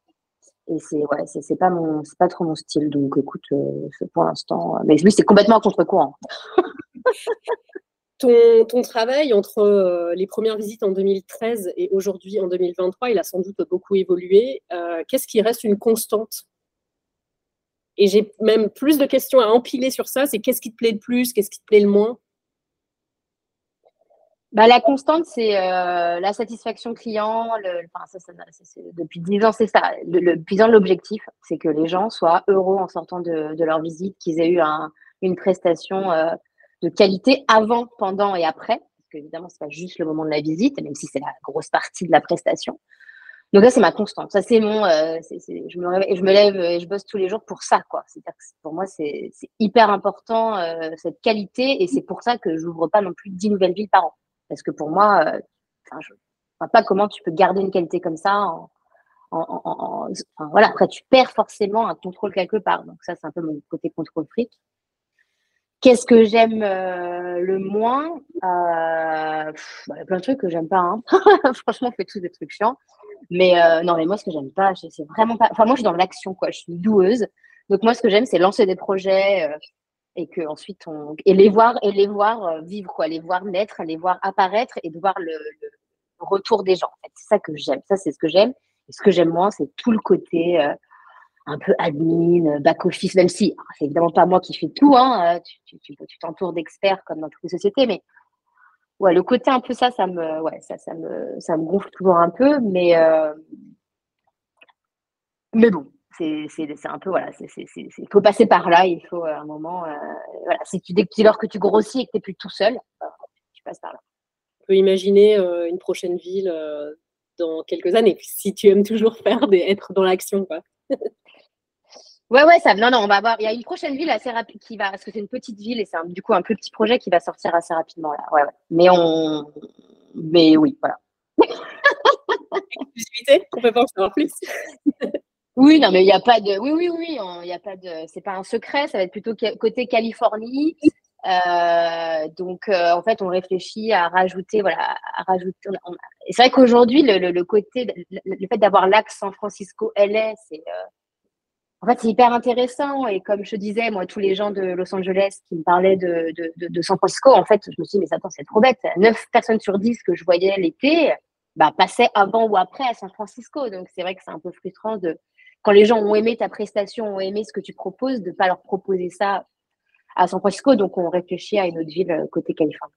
et c'est ouais, c'est pas mon, c'est pas trop mon style. Donc, écoute, euh, pour l'instant. Mais lui, c'est complètement à contre-courant. Ton, travail entre euh, les premières visites en 2013 et aujourd'hui en 2023, il a sans doute beaucoup évolué. Euh, qu'est-ce qui reste une constante? Et j'ai même plus de questions à empiler sur ça. C'est qu'est-ce qui te plaît le plus Qu'est-ce qui te plaît le moins? Bah, la constante, c'est euh, la satisfaction client. depuis 10 ans, c'est ça. Le, le l'objectif, c'est que les gens soient heureux en sortant de, leur visite, qu'ils aient eu une prestation de qualité avant, pendant et après. Parce qu'évidemment, c'est pas juste le moment de la visite, même si c'est la grosse partie de la prestation. Donc ça, c'est ma constante. Ça, c'est mon. Euh, je, me réveille, je me lève et je bosse tous les jours pour ça, quoi. C'est-à-dire que pour moi, c'est hyper important euh, cette qualité, et c'est pour ça que j'ouvre pas non plus 10 nouvelles villes par an. Parce que pour moi, euh, je ne vois pas comment tu peux garder une qualité comme ça. En, en, voilà. Après, tu perds forcément un contrôle quelque part. Donc ça, c'est un peu mon côté contrôle fric. Qu'est-ce que j'aime euh, le moins euh, bah, y a plein de trucs que j'aime pas. Hein. Franchement, on fait tous des trucs chiants. Mais euh, non, mais moi, ce que j'aime pas, c'est vraiment pas. Enfin, moi, je suis dans l'action, quoi. Je suis doueuse. Donc, moi, ce que j'aime, c'est lancer des projets, et que ensuite on et les voir et les voir vivre quoi, les voir naître, les voir apparaître et de voir le, retour des gens. C'est ça que j'aime. Ça c'est ce que j'aime. Et ce que j'aime moins, c'est tout le côté un peu admin, back office, même si c'est évidemment pas moi qui fais tout. Hein, tu t'entoures d'experts comme dans toutes les sociétés, mais ouais, le côté un peu ça, ça me, ouais, ça, ça me, ça me gonfle toujours un peu, mais, euh, mais bon, c'est un peu, voilà, il faut passer par là, il faut un moment, euh, voilà, si dès lors que tu grossis et que tu n'es plus tout seul, tu passes par là. On peut imaginer euh, une prochaine ville dans quelques années, si tu aimes toujours faire des, être dans l'action, quoi. Ouais, ouais, ça, non, non, on va voir. Il y a une prochaine ville assez rapide qui va, parce que c'est une petite ville et c'est du coup un plus petit projet qui va sortir assez rapidement là. Ouais, ouais. Mais on, mais oui, voilà. Exclusivité, on peut pas en savoir plus. oui, non, mais il n'y a pas de, oui, oui, oui, il n'y a pas de, c'est pas un secret, ça va être plutôt côté Californie. Euh, donc, euh, en fait, on réfléchit à rajouter, voilà, à rajouter. c'est vrai qu'aujourd'hui, le, le, côté, le, fait d'avoir l'axe San Francisco-LA, c'est euh, en fait, c'est hyper intéressant. Et comme je disais, moi, tous les gens de Los Angeles qui me parlaient de, de, San Francisco, en fait, je me suis dit, mais attends, c'est trop bête. Neuf personnes sur dix que je voyais l'été bah, passaient avant ou après à San Francisco. Donc, c'est vrai que c'est un peu frustrant de, quand les gens ont aimé ta prestation, ont aimé ce que tu proposes, de ne pas leur proposer ça à San Francisco. Donc, on réfléchit à une autre ville euh, côté Californie.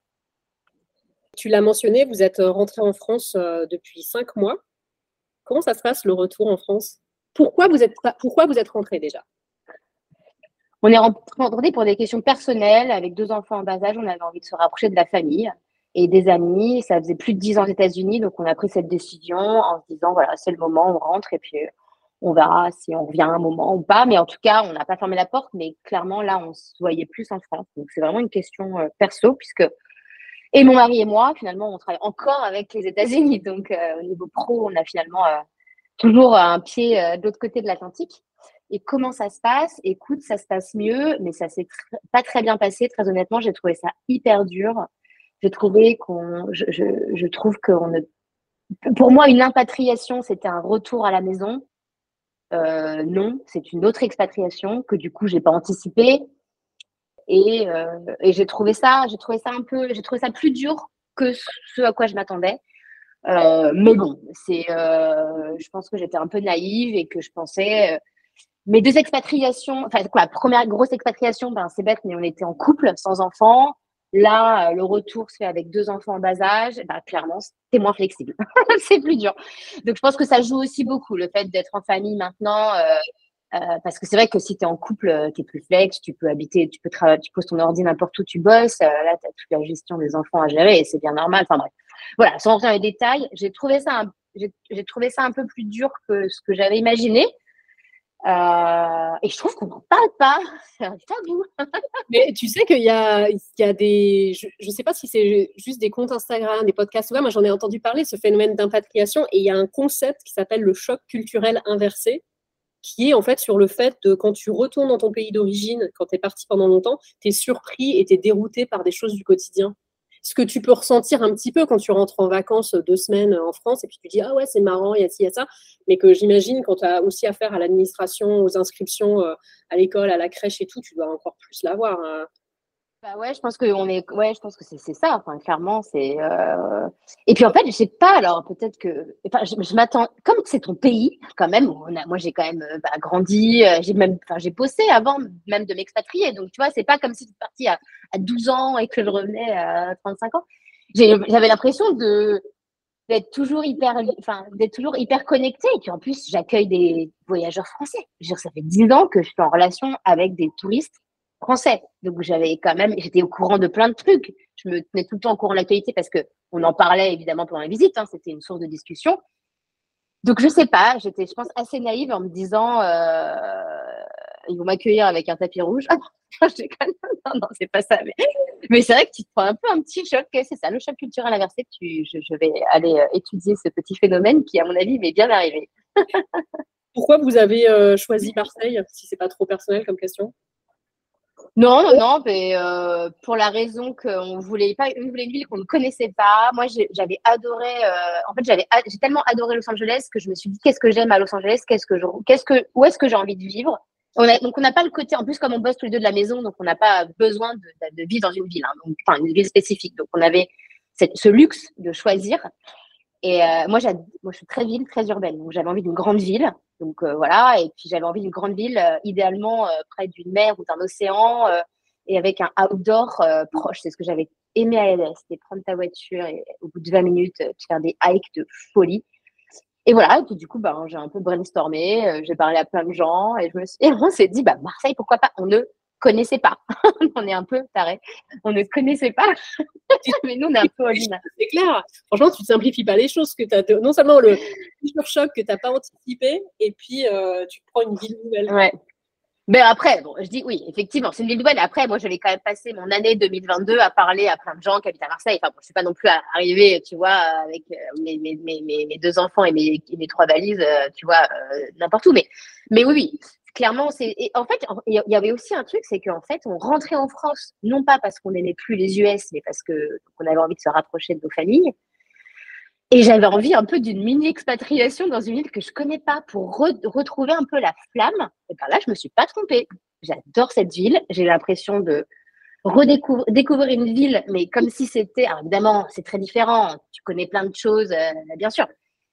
Tu l'as mentionné, vous êtes rentré en France euh, depuis cinq mois. Comment ça se passe le retour en France? Pourquoi vous êtes, pourquoi vous êtes rentré déjà? On est rentré pour des questions personnelles avec deux enfants en bas âge. On avait envie de se rapprocher de la famille et des amis. Ça faisait plus de dix ans aux États-Unis, donc on a pris cette décision en se disant voilà, c'est le moment, on rentre et puis euh, on verra si on revient un moment ou pas. Mais en tout cas, on n'a pas fermé la porte, mais clairement là, on se voyait plus en France. Donc c'est vraiment une question euh, perso puisque et mon mari et moi, finalement, on travaille encore avec les États-Unis. Donc euh, au niveau pro, on a finalement toujours un pied euh, de l'autre côté de l'Atlantique. Et comment ça se passe? Écoute, ça se passe mieux, mais ça s'est pas très bien passé. Très honnêtement, j'ai trouvé ça hyper dur. J'ai trouvé qu'on, je, je, trouve qu'on ne, pour moi, une impatriation, c'était un retour à la maison. Euh, non, c'est une autre expatriation que du coup, j'ai pas anticipé. Et, euh, et j'ai trouvé ça, j'ai trouvé ça un peu, j'ai trouvé ça plus dur que ce à quoi je m'attendais. Euh, mais bon, c'est, euh, je pense que j'étais un peu naïve et que je pensais. Euh, mes deux expatriations, enfin quoi, la première grosse expatriation, ben c'est bête, mais on était en couple, sans enfants. Là, le retour se fait avec deux enfants en bas âge. Ben, clairement, c'est moins flexible. c'est plus dur. Donc, je pense que ça joue aussi beaucoup, le fait d'être en famille maintenant. Euh, parce que c'est vrai que si tu es en couple, tu es plus flex, tu peux habiter, tu peux tu poses ton ordi n'importe où tu bosses. là, tu as toute la gestion des enfants à gérer et c'est bien normal. Enfin bref. Voilà, sans rentrer dans les détails, j'ai trouvé ça un, j'ai trouvé ça un peu plus dur que ce que j'avais imaginé. Euh, et je trouve qu'on n'en parle pas. C'est un tabou. Mais tu sais qu'il y y a des. Je ne sais pas si c'est juste des comptes Instagram, des podcasts. Ouais, moi, j'en ai entendu parler, ce phénomène d'impatriation. Et il y a un concept qui s'appelle le choc culturel inversé, qui est en fait sur le fait de quand tu retournes dans ton pays d'origine, quand tu es parti pendant longtemps, tu es surpris et tu es dérouté par des choses du quotidien ce que tu peux ressentir un petit peu quand tu rentres en vacances deux semaines en France et puis tu dis ah ouais c'est marrant il y a ci il y a ça mais que j'imagine quand tu as aussi affaire à l'administration aux inscriptions euh, à l'école à la crèche et tout tu dois encore plus l'avoir hein. Bah ouais, je pense que on est, ouais, je pense que c'est ça. Enfin, clairement, c'est. Euh... Et puis en fait, je sais pas. Alors peut-être que, enfin, je, m'attends. Comme c'est ton pays, quand même. Moi, j'ai quand même euh, bah, grandi. Euh, j'ai même, enfin, j'ai bossé avant même de m'expatrier. Donc tu vois, c'est pas comme si tu parti à, à 12 ans et que je revenais à 35 ans. J'avais l'impression de d'être toujours hyper, enfin, d'être toujours hyper connecté. Et puis en plus, j'accueille des voyageurs français. Ça fait 10 ans que je suis en relation avec des touristes français. Donc j'avais quand même, j'étais au courant de plein de trucs. Je me tenais tout le temps au courant de l'actualité parce que on en parlait évidemment pendant la visite. Hein, c'était une source de discussion. Donc je sais pas, j'étais, je pense, assez naïve en me disant, euh, ils vont m'accueillir avec un tapis rouge. non, non, c'est pas ça. Mais, c'est vrai que tu te prends un peu un petit choc. C'est ça, le choc culturel inversé. Tu, je, je vais aller euh, étudier ce petit phénomène qui, à mon avis, m'est bien arrivé. Pourquoi vous avez euh, choisi Marseille, si c'est pas trop personnel comme question? Non, non, non, mais euh, pour la raison qu'on voulait pas, on voulait une ville qu'on ne connaissait pas. Moi, j'avais adoré. Euh, en fait, j'avais, j'ai tellement adoré Los Angeles que je me suis dit qu'est-ce que j'aime à Los Angeles, qu'est-ce que je, qu'est-ce que, où est-ce que j'ai envie de vivre? donc on n'a pas le côté, en plus comme on bosse tous les deux de la maison, donc on n'a pas besoin de, vivre dans une ville, hein, enfin une ville spécifique. Donc on avait ce luxe de choisir. Et euh, moi, moi, je suis très ville, très urbaine. Donc j'avais envie d'une grande ville. Donc euh, voilà, et puis j'avais envie d'une grande ville, euh, idéalement près d'une mer ou d'un océan, et avec un outdoor proche. C'est ce que j'avais aimé à LS, c'était prendre ta voiture et au bout de 20 minutes, faire des hikes de folie. Et voilà, et puis du coup, ben, j'ai un peu brainstormé, euh, j'ai parlé à plein de gens et, je me et on s'est dit, bah, Marseille, pourquoi pas On ne connaissait pas. on est un peu taré. On ne connaissait pas. Mais nous, on est un peu C'est clair. Franchement, tu ne simplifies pas les choses. Que as Non seulement le choc que tu n'as pas anticipé, et puis euh, tu prends une ville nouvelle. Ouais. Mais après, bon, je dis oui, effectivement, c'est une ville nouvelle. Après, moi, j'avais quand même passé mon année 2022 à parler à plein de gens qui habitent à Marseille. Enfin, bon, je suis pas non plus arrivée, tu vois, avec euh, mes, mes, mes, mes, deux enfants et mes, mes trois valises, euh, tu vois, euh, n'importe où. Mais, mais oui, oui, clairement, c'est. En fait, il y avait aussi un truc, c'est qu'en fait, on rentrait en France, non pas parce qu'on n'aimait plus les US, mais parce qu'on avait envie de se rapprocher de nos familles. Et j'avais envie un peu d'une mini expatriation dans une ville que je connais pas pour retrouver un peu la flamme. Et par là, je me suis pas trompée. J'adore cette ville. J'ai l'impression de redécouvrir une ville, mais comme si c'était, évidemment, c'est très différent. Tu connais plein de choses, euh, bien sûr.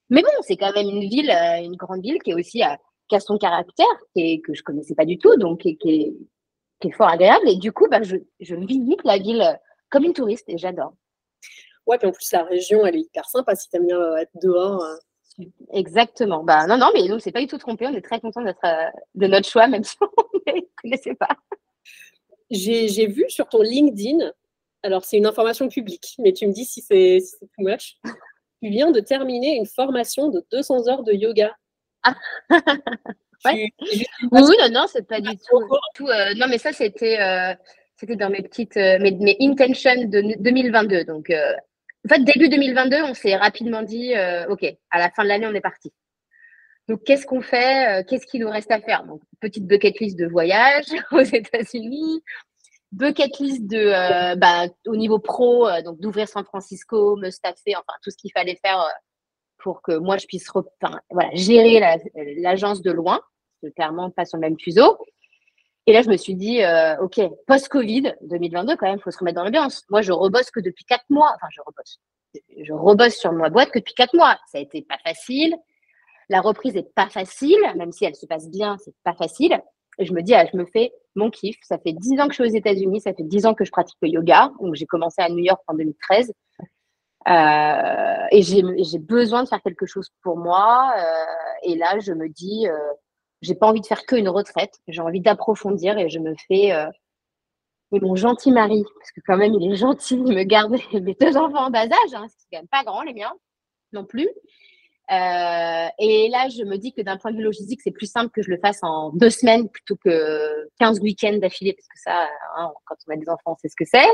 Mais bon, c'est quand même une ville, euh, une grande ville qui est aussi euh, qui a son caractère et que je connaissais pas du tout, donc qui, est, qui est fort agréable. Et du coup, bah, je, je visite la ville comme une touriste et j'adore. Ouais, puis en plus, la région, elle est hyper sympa si tu aimes bien euh, être dehors. Euh. Exactement. Bah, non, non, mais nous, c'est pas du tout trompé. On est très content d'être euh, de notre choix, même si on ne connaissait pas. J'ai vu sur ton LinkedIn, alors c'est une information publique, mais tu me dis si c'est si too much. Tu viens de terminer une formation de 200 heures de yoga. Ah. Oui, non, non, c'est pas du tout. tout non, mais ça, c'était c'était dans mes petites mes, mes intentions de 2022. Donc, en fait, début 2022, on s'est rapidement dit, euh, OK, à la fin de l'année, on est parti. Donc, qu'est-ce qu'on fait euh, Qu'est-ce qu'il nous reste à faire? Donc, petite bucket list de voyage aux États-Unis, bucket list de, euh, bah, au niveau pro, donc d'ouvrir San Francisco, me staffer, enfin tout ce qu'il fallait faire pour que moi je puisse gérer l'agence de loin, clairement pas sur le même fuseau. Et là, je me suis dit, euh, OK, post-Covid, 2022, quand même, il faut se remettre dans l'ambiance. Moi, je rebosse que depuis quatre mois. Enfin, je rebosse. Je rebosse sur ma boîte que depuis quatre mois. Ça a été pas facile. La reprise est pas facile, même si elle se passe bien, c'est pas facile. Et je me dis, ah, je me fais mon kiff. Ça fait dix ans que je suis aux États-Unis, ça fait dix ans que je pratique le yoga. Donc, j'ai commencé à New York en 2013. Euh, et j'ai besoin de faire quelque chose pour moi. Euh, et là, je me dis, euh, j'ai pas envie de faire qu'une retraite, j'ai envie d'approfondir et je me fais mon gentil mari, parce que quand même il est gentil, il me garde mes deux enfants en bas âge, hein, c'est quand même pas grand les miens non plus. Et là, je me dis que d'un point de vue logistique, c'est plus simple que je le fasse en deux semaines plutôt que 15 week-ends d'affilée, parce que ça, hein, quand on a des enfants, on sait ce que c'est.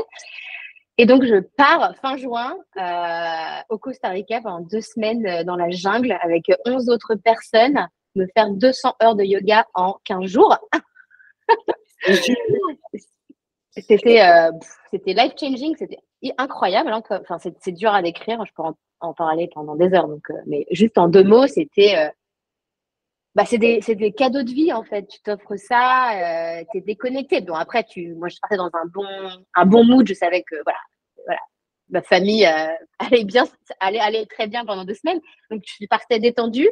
Et donc, je pars fin juin euh, au Costa Rica pendant deux semaines euh, dans la jungle avec 11 autres personnes me faire 200 heures de yoga en 15 jours. c'était euh, c'était life changing, c'était incroyable. Hein, enfin, c'est dur à décrire, je peux en, parler pendant des heures. Donc, euh, mais juste en deux mots, c'était euh, bah, c'est des, des, cadeaux de vie en fait. Tu t'offres ça, tu es déconnecté. Bon, après, tu, moi, je partais dans un bon, un bon mood. Je savais que voilà, voilà ma famille allait bien, allait, allait très bien pendant deux semaines. Donc, je partais détendue.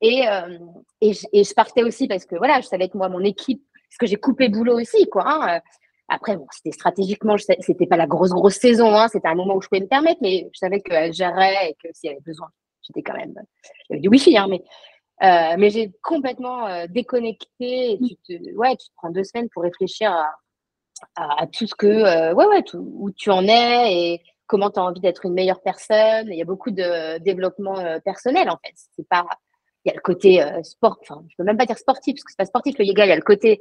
Et, euh, et, je, partais aussi parce que voilà, je savais que moi, mon équipe, parce que j'ai coupé boulot aussi, quoi. Hein, euh. Après, bon, c'était stratégiquement, c'était pas la grosse, grosse saison, hein, c'était un moment où je pouvais me permettre, mais je savais qu'elle gérait et que s'il y avait besoin, j'étais quand même. Il y avait du wifi, hein, mais, euh, mais j'ai complètement déconnecté. Et tu, te, ouais, tu te prends deux semaines pour réfléchir à, à, tout ce que, ouais, ouais, où tu en es et comment tu as envie d'être une meilleure personne. Il y a beaucoup de développement personnel, en fait. C'est pas il y a le côté euh, sport, enfin, je peux même pas dire sportif, parce que c'est pas sportif le yoga, il y a le côté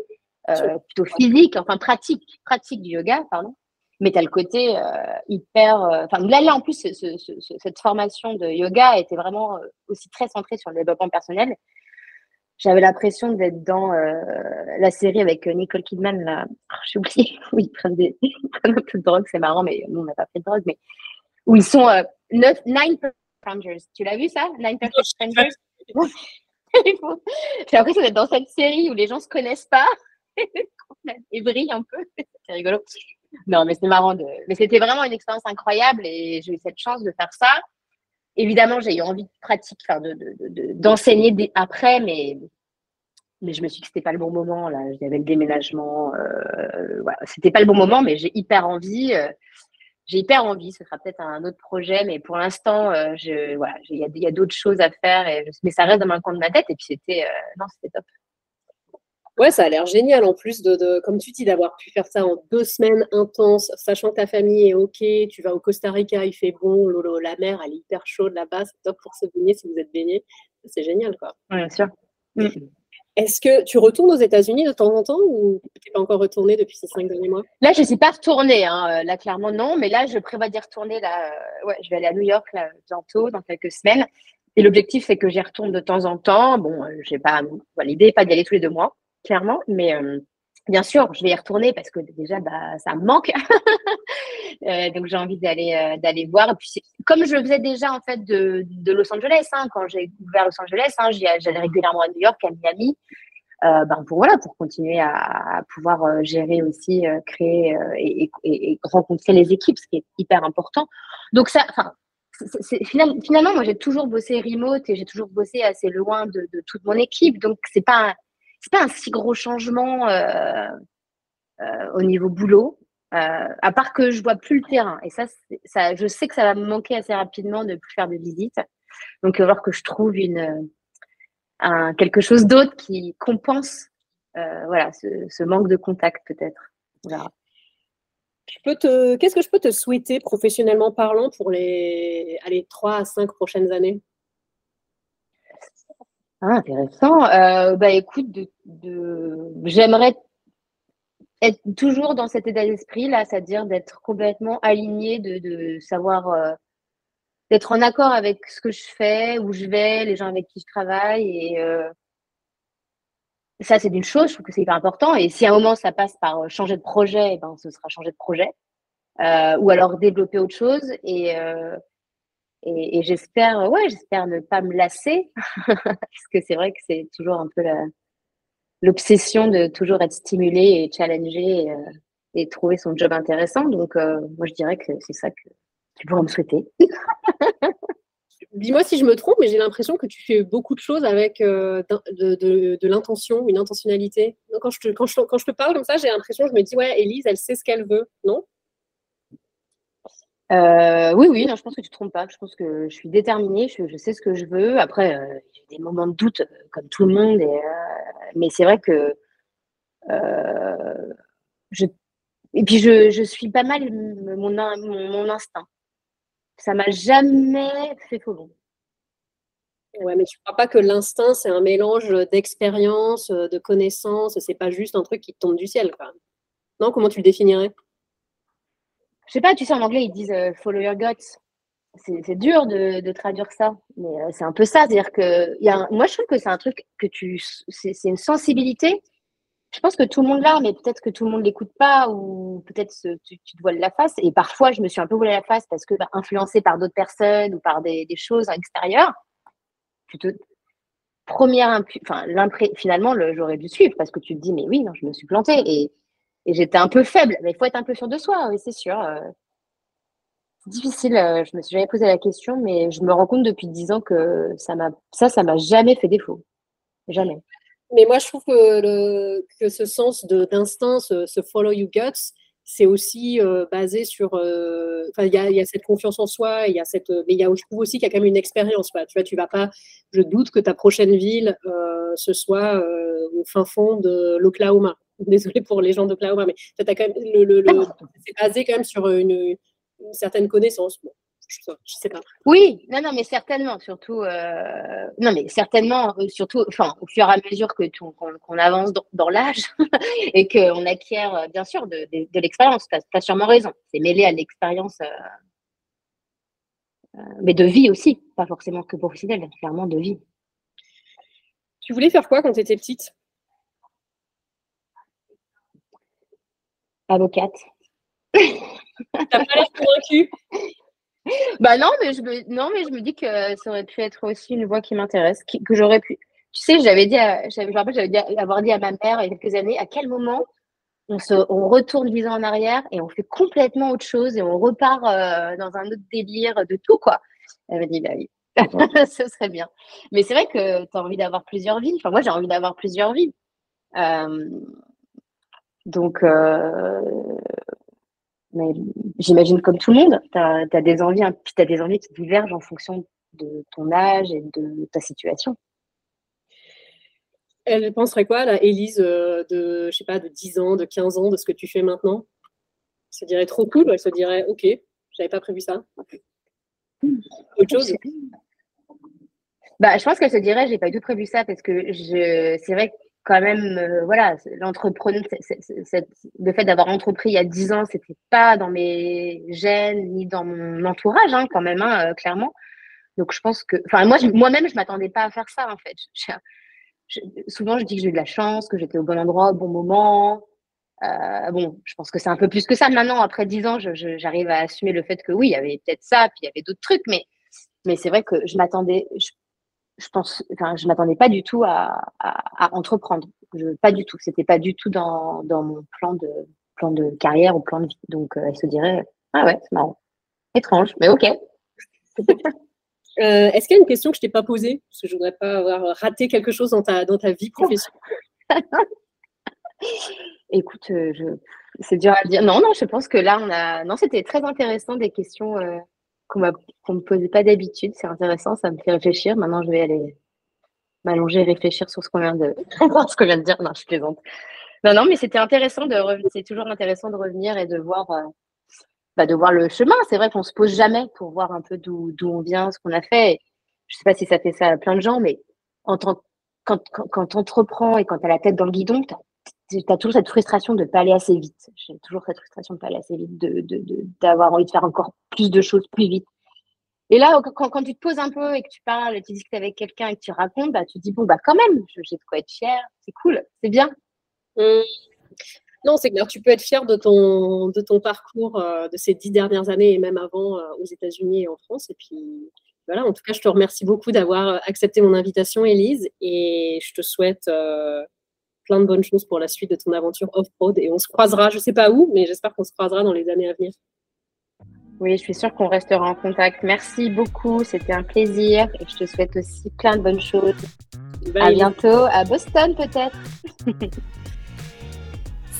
euh, plutôt physique, enfin pratique, pratique du yoga, pardon. Mais tu as le côté euh, hyper. Enfin, là, là, en plus, cette formation de yoga était vraiment aussi très centrée sur le développement personnel. J'avais l'impression d'être dans la série avec Nicole Kidman. Là. Oh, J'ai oublié où ils prennent, des... un peu de drogue, c'est marrant, mais nous, on n'a pas fait de drogue. Mais où ils sont 9, Nine Strangers. Tu l'as vu ça? Nine Perfect Strangers? J'ai l'impression d'être dans cette série où les gens se connaissent pas et brillent un peu. C'est rigolo. Non, mais c'est marrant. De... Mais c'était vraiment une expérience incroyable et j'ai eu cette chance de faire ça. Évidemment, j'ai eu envie de pratiquer, enfin, d'enseigner de, de, après, mais, mais je me suis dit que c'était pas le bon moment. Là, j'avais le déménagement. Euh. C'était pas le bon moment, mais j'ai hyper envie. Euh, j'ai hyper envie. Ce sera peut-être un autre projet, mais pour l'instant, euh, voilà, il y a, d'autres choses à faire. Mais ça reste dans un coin de ma tête. Et puis c'était, non, c'était top. Ouais, ça a l'air génial en plus de, de comme tu dis, d'avoir pu faire ça en deux semaines intenses, sachant que ta famille est OK, tu vas au Costa Rica, il fait bon, lolo, la mer, elle est hyper chaude là-bas, c'est top pour se baigner si vous êtes baigné. C'est génial, quoi. Ouais, bien sûr. Mm. Est-ce que tu retournes aux États-Unis de temps en temps ou tu n'es pas encore retourné depuis ces cinq derniers mois? Là, je ne suis pas retournée. Hein. Là, clairement, non. Mais là, je prévois d'y retourner. Là. Ouais, je vais aller à New York là, bientôt, dans quelques semaines. Et l'objectif, c'est que j'y retourne de temps en temps. Bon, j'ai pas. L'idée n'est pas d'y aller tous les deux mois clairement. Mais euh, bien sûr, je vais y retourner parce que déjà, bah, ça me manque. euh, donc, j'ai envie d'aller euh, d'aller voir. Et puis, comme je le faisais déjà en fait de, de Los Angeles, hein, quand j'ai ouvert Los Angeles, hein, j'allais régulièrement à New York, à Miami. Ben pour voilà pour continuer à, pouvoir gérer aussi créer et, et, rencontrer les équipes ce qui est hyper important donc ça enfin finalement, finalement moi j'ai toujours bossé remote et j'ai toujours bossé assez loin de, de toute mon équipe donc c'est pas c'est pas un si gros changement euh, euh, au niveau boulot, euh, à part que je vois plus le terrain. Et ça, je sais que ça va me manquer assez rapidement de plus faire de visites. Donc, il va falloir que je trouve quelque chose d'autre qui compense voilà, ce, ce, manque de contact, peut-être. Qu'est-ce que je peux te souhaiter professionnellement parlant pour les allez, 3 à 5 prochaines années? Ah, intéressant. Euh, bah écoute, j'aimerais être toujours dans cet état d'esprit là, c'est-à-dire d'être complètement aligné, de, de savoir euh, d'être en accord avec ce que je fais, où je vais, les gens avec qui je travaille et euh, ça c'est une chose, je trouve que c'est hyper important. Et si à un moment ça passe par changer de projet, eh ben ce sera changer de projet ou alors développer autre chose et et, j'espère, ouais, j'espère ne pas me lasser, parce que c'est vrai que c'est toujours un peu l'obsession de toujours être stimulé et challengé et, euh, trouver son job intéressant. Donc, euh, moi, je dirais que c'est ça que tu pourrais me souhaiter. Dis-moi si je me trompe, mais j'ai l'impression que tu fais beaucoup de choses avec euh, de, l'intention, une intentionnalité. Quand, je te, quand, je, quand je te parle comme ça, j'ai l'impression, je me dis, ouais, Elise, elle sait ce qu'elle veut, non? Euh, oui, oui, non, je pense que tu ne te trompes pas. Je pense que je suis déterminée, je, sais ce que je veux. Après, euh, j'ai des moments de doute, euh, comme tout le monde. Euh, mais c'est vrai que. Euh, je, et puis, je, je, suis pas mal mon, mon, instinct. Ça m'a jamais fait faux bon. Ouais, mais tu ne crois pas que l'instinct, c'est un mélange d'expérience, de connaissances, c'est pas juste un truc qui tombe du ciel, quoi. Non, comment tu le définirais? Sais pas, tu sais, en anglais, ils disent euh, follow your guts. C'est dur de, traduire ça, mais euh, c'est un peu ça. C'est-à-dire que moi, je trouve que c'est un truc que tu. C'est une sensibilité. Je pense que tout le monde l'a, mais peut-être que tout le monde l'écoute pas, ou peut-être tu, tu, te voiles la face. Et parfois, je me suis un peu voilé la face parce que, bah, influencée par d'autres personnes ou par des, des choses extérieures, tu te. Première, enfin, finalement, j'aurais dû suivre parce que tu te dis, mais oui, non, je me suis plantée. Et, et j'étais un peu faible. Mais il faut être un peu sûr de soi, oui, c'est sûr. Euh. C'est difficile, euh, je me suis jamais posé la question, mais je me rends compte depuis dix ans que ça ça, ça m'a jamais fait défaut. Jamais. Mais moi, je trouve que, que ce sens d'instinct, ce, ce, follow your guts, c'est aussi euh, basé sur. Euh, enfin, il y, y, a cette confiance en soi, il y a cette. Mais il y a, je trouve aussi qu'il y a quand même une expérience. Tu vois, tu vas pas. Je doute que ta prochaine ville, euh, ce soit au fin fond de l'Oklahoma. Désolée pour les gens d'Oklahoma, mais quand même le, le, le c'est basé quand même sur une, une certaine connaissance. Bon, je, je, sais pas. Oui, non, non, mais certainement, surtout, euh, non, mais certainement, euh, surtout, enfin, au fur et à mesure que qu'on qu avance dans, dans l'âge et qu'on acquiert, euh, bien sûr, de, de, de l'expérience. Tu as, sûrement raison. C'est mêlé à l'expérience, euh, mais de vie aussi, pas forcément que professionnelle, clairement de vie. Tu voulais faire quoi quand tu étais petite? Avocate. T'as pas l'air convaincue? Bah non, mais je me, non, mais je me dis que ça aurait pu être aussi une voie qui m'intéresse, que j'aurais pu, Tu sais, j'avais dit, je me rappelle, j'avais dit, avoir dit à ma mère il y a quelques années, à quel moment on, se, on retourne dix ans en arrière et on fait complètement autre chose et on repart euh, dans un autre délire de tout, quoi. Elle m'a dit, bah oui, ce serait bien. Mais c'est vrai que tu as envie d'avoir plusieurs vies. Enfin, moi, j'ai envie d'avoir plusieurs vies. Euh, donc, euh, mais j'imagine comme tout le monde, tu as, des envies, hein, puis tu as des envies qui divergent en fonction de ton âge et de ta situation. Elle penserait quoi, là, Élise, euh, de, je sais pas, de 10 ans, de 15 ans, de ce que tu fais maintenant? Elle se dirait trop cool, elle se dirait, ok, j'avais pas prévu ça. Autre chose? Bah, je pense qu'elle se dirait, j'ai pas du tout prévu ça parce que je, c'est vrai que quand même, euh, voilà, l'entrepreneur, le fait d'avoir entrepris il y a 10 ans, c'était pas dans mes gènes ni dans mon entourage, hein, quand même, hein, euh, clairement. Donc, je pense que, enfin, moi, moi-même, je m'attendais pas à faire ça, en fait souvent, je dis que j'ai eu de la chance, que j'étais au bon endroit au bon moment. Euh, bon, je pense que c'est un peu plus que ça. Maintenant, après dix ans, j'arrive à assumer le fait que oui, il y avait peut-être ça, puis il y avait d'autres trucs, mais, mais c'est vrai que je m'attendais, je, pense, enfin, je m'attendais pas du tout à, entreprendre. pas du tout. C'était pas du tout dans, mon plan de, plan de carrière ou plan de vie. Donc, euh, elle se dirait, ah ouais, c'est marrant. Étrange, mais ok. Euh, est-ce qu'il y a une question que je t'ai pas posée? Parce que je voudrais pas avoir raté quelque chose dans ta, dans ta vie professionnelle. Écoute, euh, je... c'est dur à dire. Non, non, je pense que là, on a. Non, c'était très intéressant des questions euh, qu'on ne me posait pas d'habitude. C'est intéressant, ça me fait réfléchir. Maintenant, je vais aller m'allonger et réfléchir sur ce qu'on vient de qu'on vient de dire. Non, je plaisante. Non, non, mais c'était intéressant de C'est toujours intéressant de revenir et de voir bah, de voir le chemin. C'est vrai qu'on se pose jamais pour voir un peu d'où on vient, ce qu'on a fait. Je sais pas si ça fait ça à plein de gens, mais en tant, quand, quand, quand entreprends et quand tu as la tête dans le guidon, tu as, toujours cette frustration de ne pas aller assez vite. J'ai toujours cette frustration de ne pas aller assez vite, d'avoir de, de, envie de faire encore plus de choses plus vite. Et là, quand, quand, tu te poses un peu et que tu parles, tu discutes avec quelqu'un et que tu racontes, bah, tu te dis, bon, bah quand même, j'ai de quoi être fière, c'est cool, c'est bien. Mmh. Non, c'est clair. Tu peux être fier de ton, de ton parcours euh, de ces dix dernières années et même avant euh, aux États-Unis et en France. Et puis, voilà, en tout cas, je te remercie beaucoup d'avoir euh, accepté mon invitation, Elise. Et je te souhaite plein de bonnes choses pour la suite de ton aventure off-road. Et on se croisera, je ne sais pas où, mais j'espère qu'on se croisera dans les années à venir. Oui, je suis sûre qu'on restera en contact. Merci beaucoup, c'était un plaisir. Et je te souhaite aussi plein de bonnes choses. À bientôt, à Boston peut-être.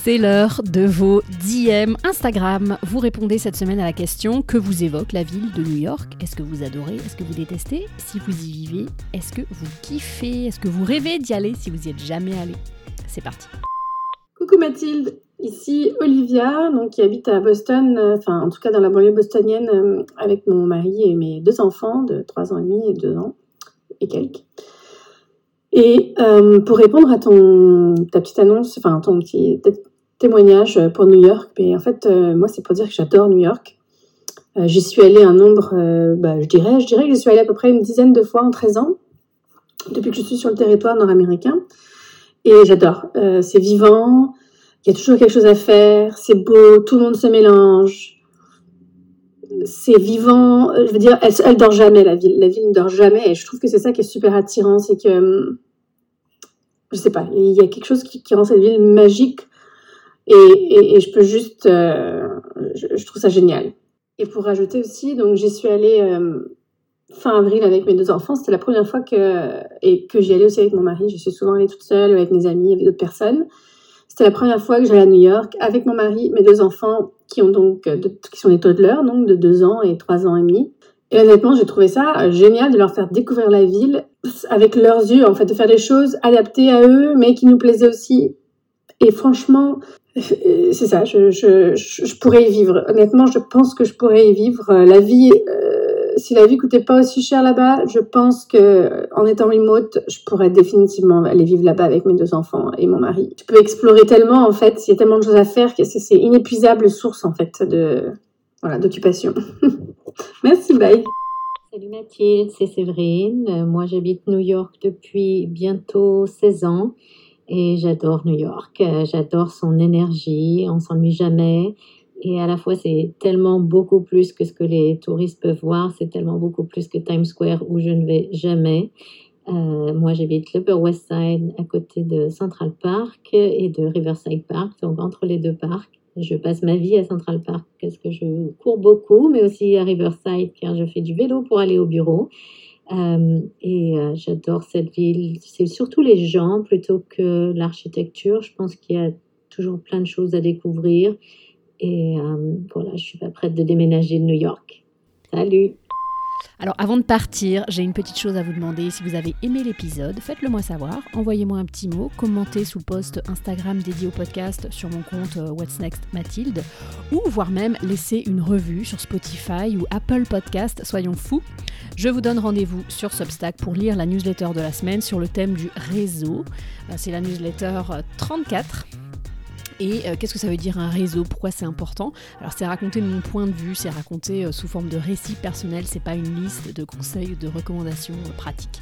C'est l'heure de vos DM Instagram. Vous répondez cette semaine à la question que vous évoque la ville de New York? Est-ce que vous adorez? Est-ce que vous détestez? Si vous y vivez, est-ce que vous kiffez? Est-ce que vous rêvez d'y aller si vous y êtes jamais allé? C'est parti. Coucou Mathilde, ici Olivia, donc qui habite à Boston, euh, enfin en tout cas dans la banlieue bostonienne, euh, avec mon mari et mes deux enfants de 3 ans et demi et 2 ans et quelques. Et euh, pour répondre à ton, ta petite annonce, enfin ton petit, témoignage pour New York. En fait, moi, c'est pour dire que j'adore New York. J'y suis allée un nombre, bah, je dirais, je dirais que j'y suis allée à peu près une dizaine de fois en 13 ans, depuis que je suis sur le territoire nord-américain. Et j'adore. c'est vivant, il y a toujours quelque chose à faire, c'est beau, tout le monde se mélange. C'est vivant, je veux dire, elle, elle dort jamais, la ville. La ville ne dort jamais. Et je trouve que c'est ça qui est super attirant, c'est que, je sais pas, il y a quelque chose qui, qui rend cette ville magique et, et, je peux juste, euh, je, trouve ça génial. Et pour rajouter aussi, donc j'y suis allée euh, fin avril avec mes deux enfants. C'était la première fois que et que j'y allais aussi avec mon mari. Je suis souvent allée toute seule avec mes amis, avec d'autres personnes. C'était la première fois que j'allais à New York avec mon mari, mes deux enfants qui ont donc qui sont des toddlers, donc de deux ans et trois ans et demi. Et honnêtement, j'ai trouvé ça génial de leur faire découvrir la ville avec leurs yeux, en fait, de faire des choses adaptées à eux, mais qui nous plaisaient aussi. Et franchement, c'est ça, je, je, pourrais y vivre. Honnêtement, je pense que je pourrais y vivre. Euh, la vie, euh, si la vie coûtait pas aussi cher là-bas, je pense que en étant remote, je pourrais définitivement aller vivre là-bas avec mes deux enfants et mon mari. Tu peux explorer tellement, en fait, il y a tellement de choses à faire que c'est inépuisable source, en fait, de voilà, d'occupation. Merci, bye. Salut Mathilde, c'est Séverine. Moi, j'habite New York depuis bientôt 16 ans. Et j'adore New York, euh, j'adore son énergie, on s'ennuie jamais. Et à la fois, c'est tellement beaucoup plus que ce que les touristes peuvent voir, c'est tellement beaucoup plus que Times Square où je ne vais jamais. moi, j'habite l'Upper West Side à côté de Central Park et de Riverside Park, donc entre les deux parcs. Je passe ma vie à Central Park parce que je cours beaucoup, mais aussi à Riverside car je fais du vélo pour aller au bureau. Euh, et euh, j'adore cette ville. C'est surtout les gens plutôt que l'architecture. Je pense qu'il y a toujours plein de choses à découvrir. Et euh, voilà, je suis pas prête de déménager de New York. Salut alors avant de partir, j'ai une petite chose à vous demander. Si vous avez aimé l'épisode, faites-le moi savoir. Envoyez-moi un petit mot, commentez sous post Instagram dédié au podcast sur mon compte euh, What's Next Mathilde, ou voire même laissez une revue sur Spotify ou Apple Podcast. Soyons fous. Je vous donne rendez-vous sur Substack pour lire la newsletter de la semaine sur le thème du réseau. Euh, c'est la newsletter 34 euh, et euh, qu'est-ce que ça veut dire un réseau? Pourquoi c'est important? Alors c'est raconter de mon point de vue, c'est raconter euh, sous forme de récit personnel, c'est pas une liste de conseils ou de recommandations euh, pratiques.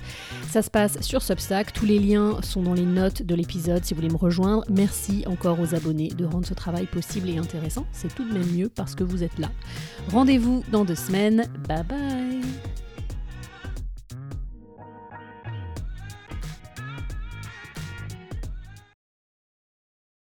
Ça se passe sur Substack, tous les liens sont dans les notes de l'épisode si vous voulez me rejoindre. Merci encore aux abonnés de rendre ce travail possible et intéressant, c'est tout de même mieux parce que vous êtes là. Rendez-vous dans deux semaines, bye bye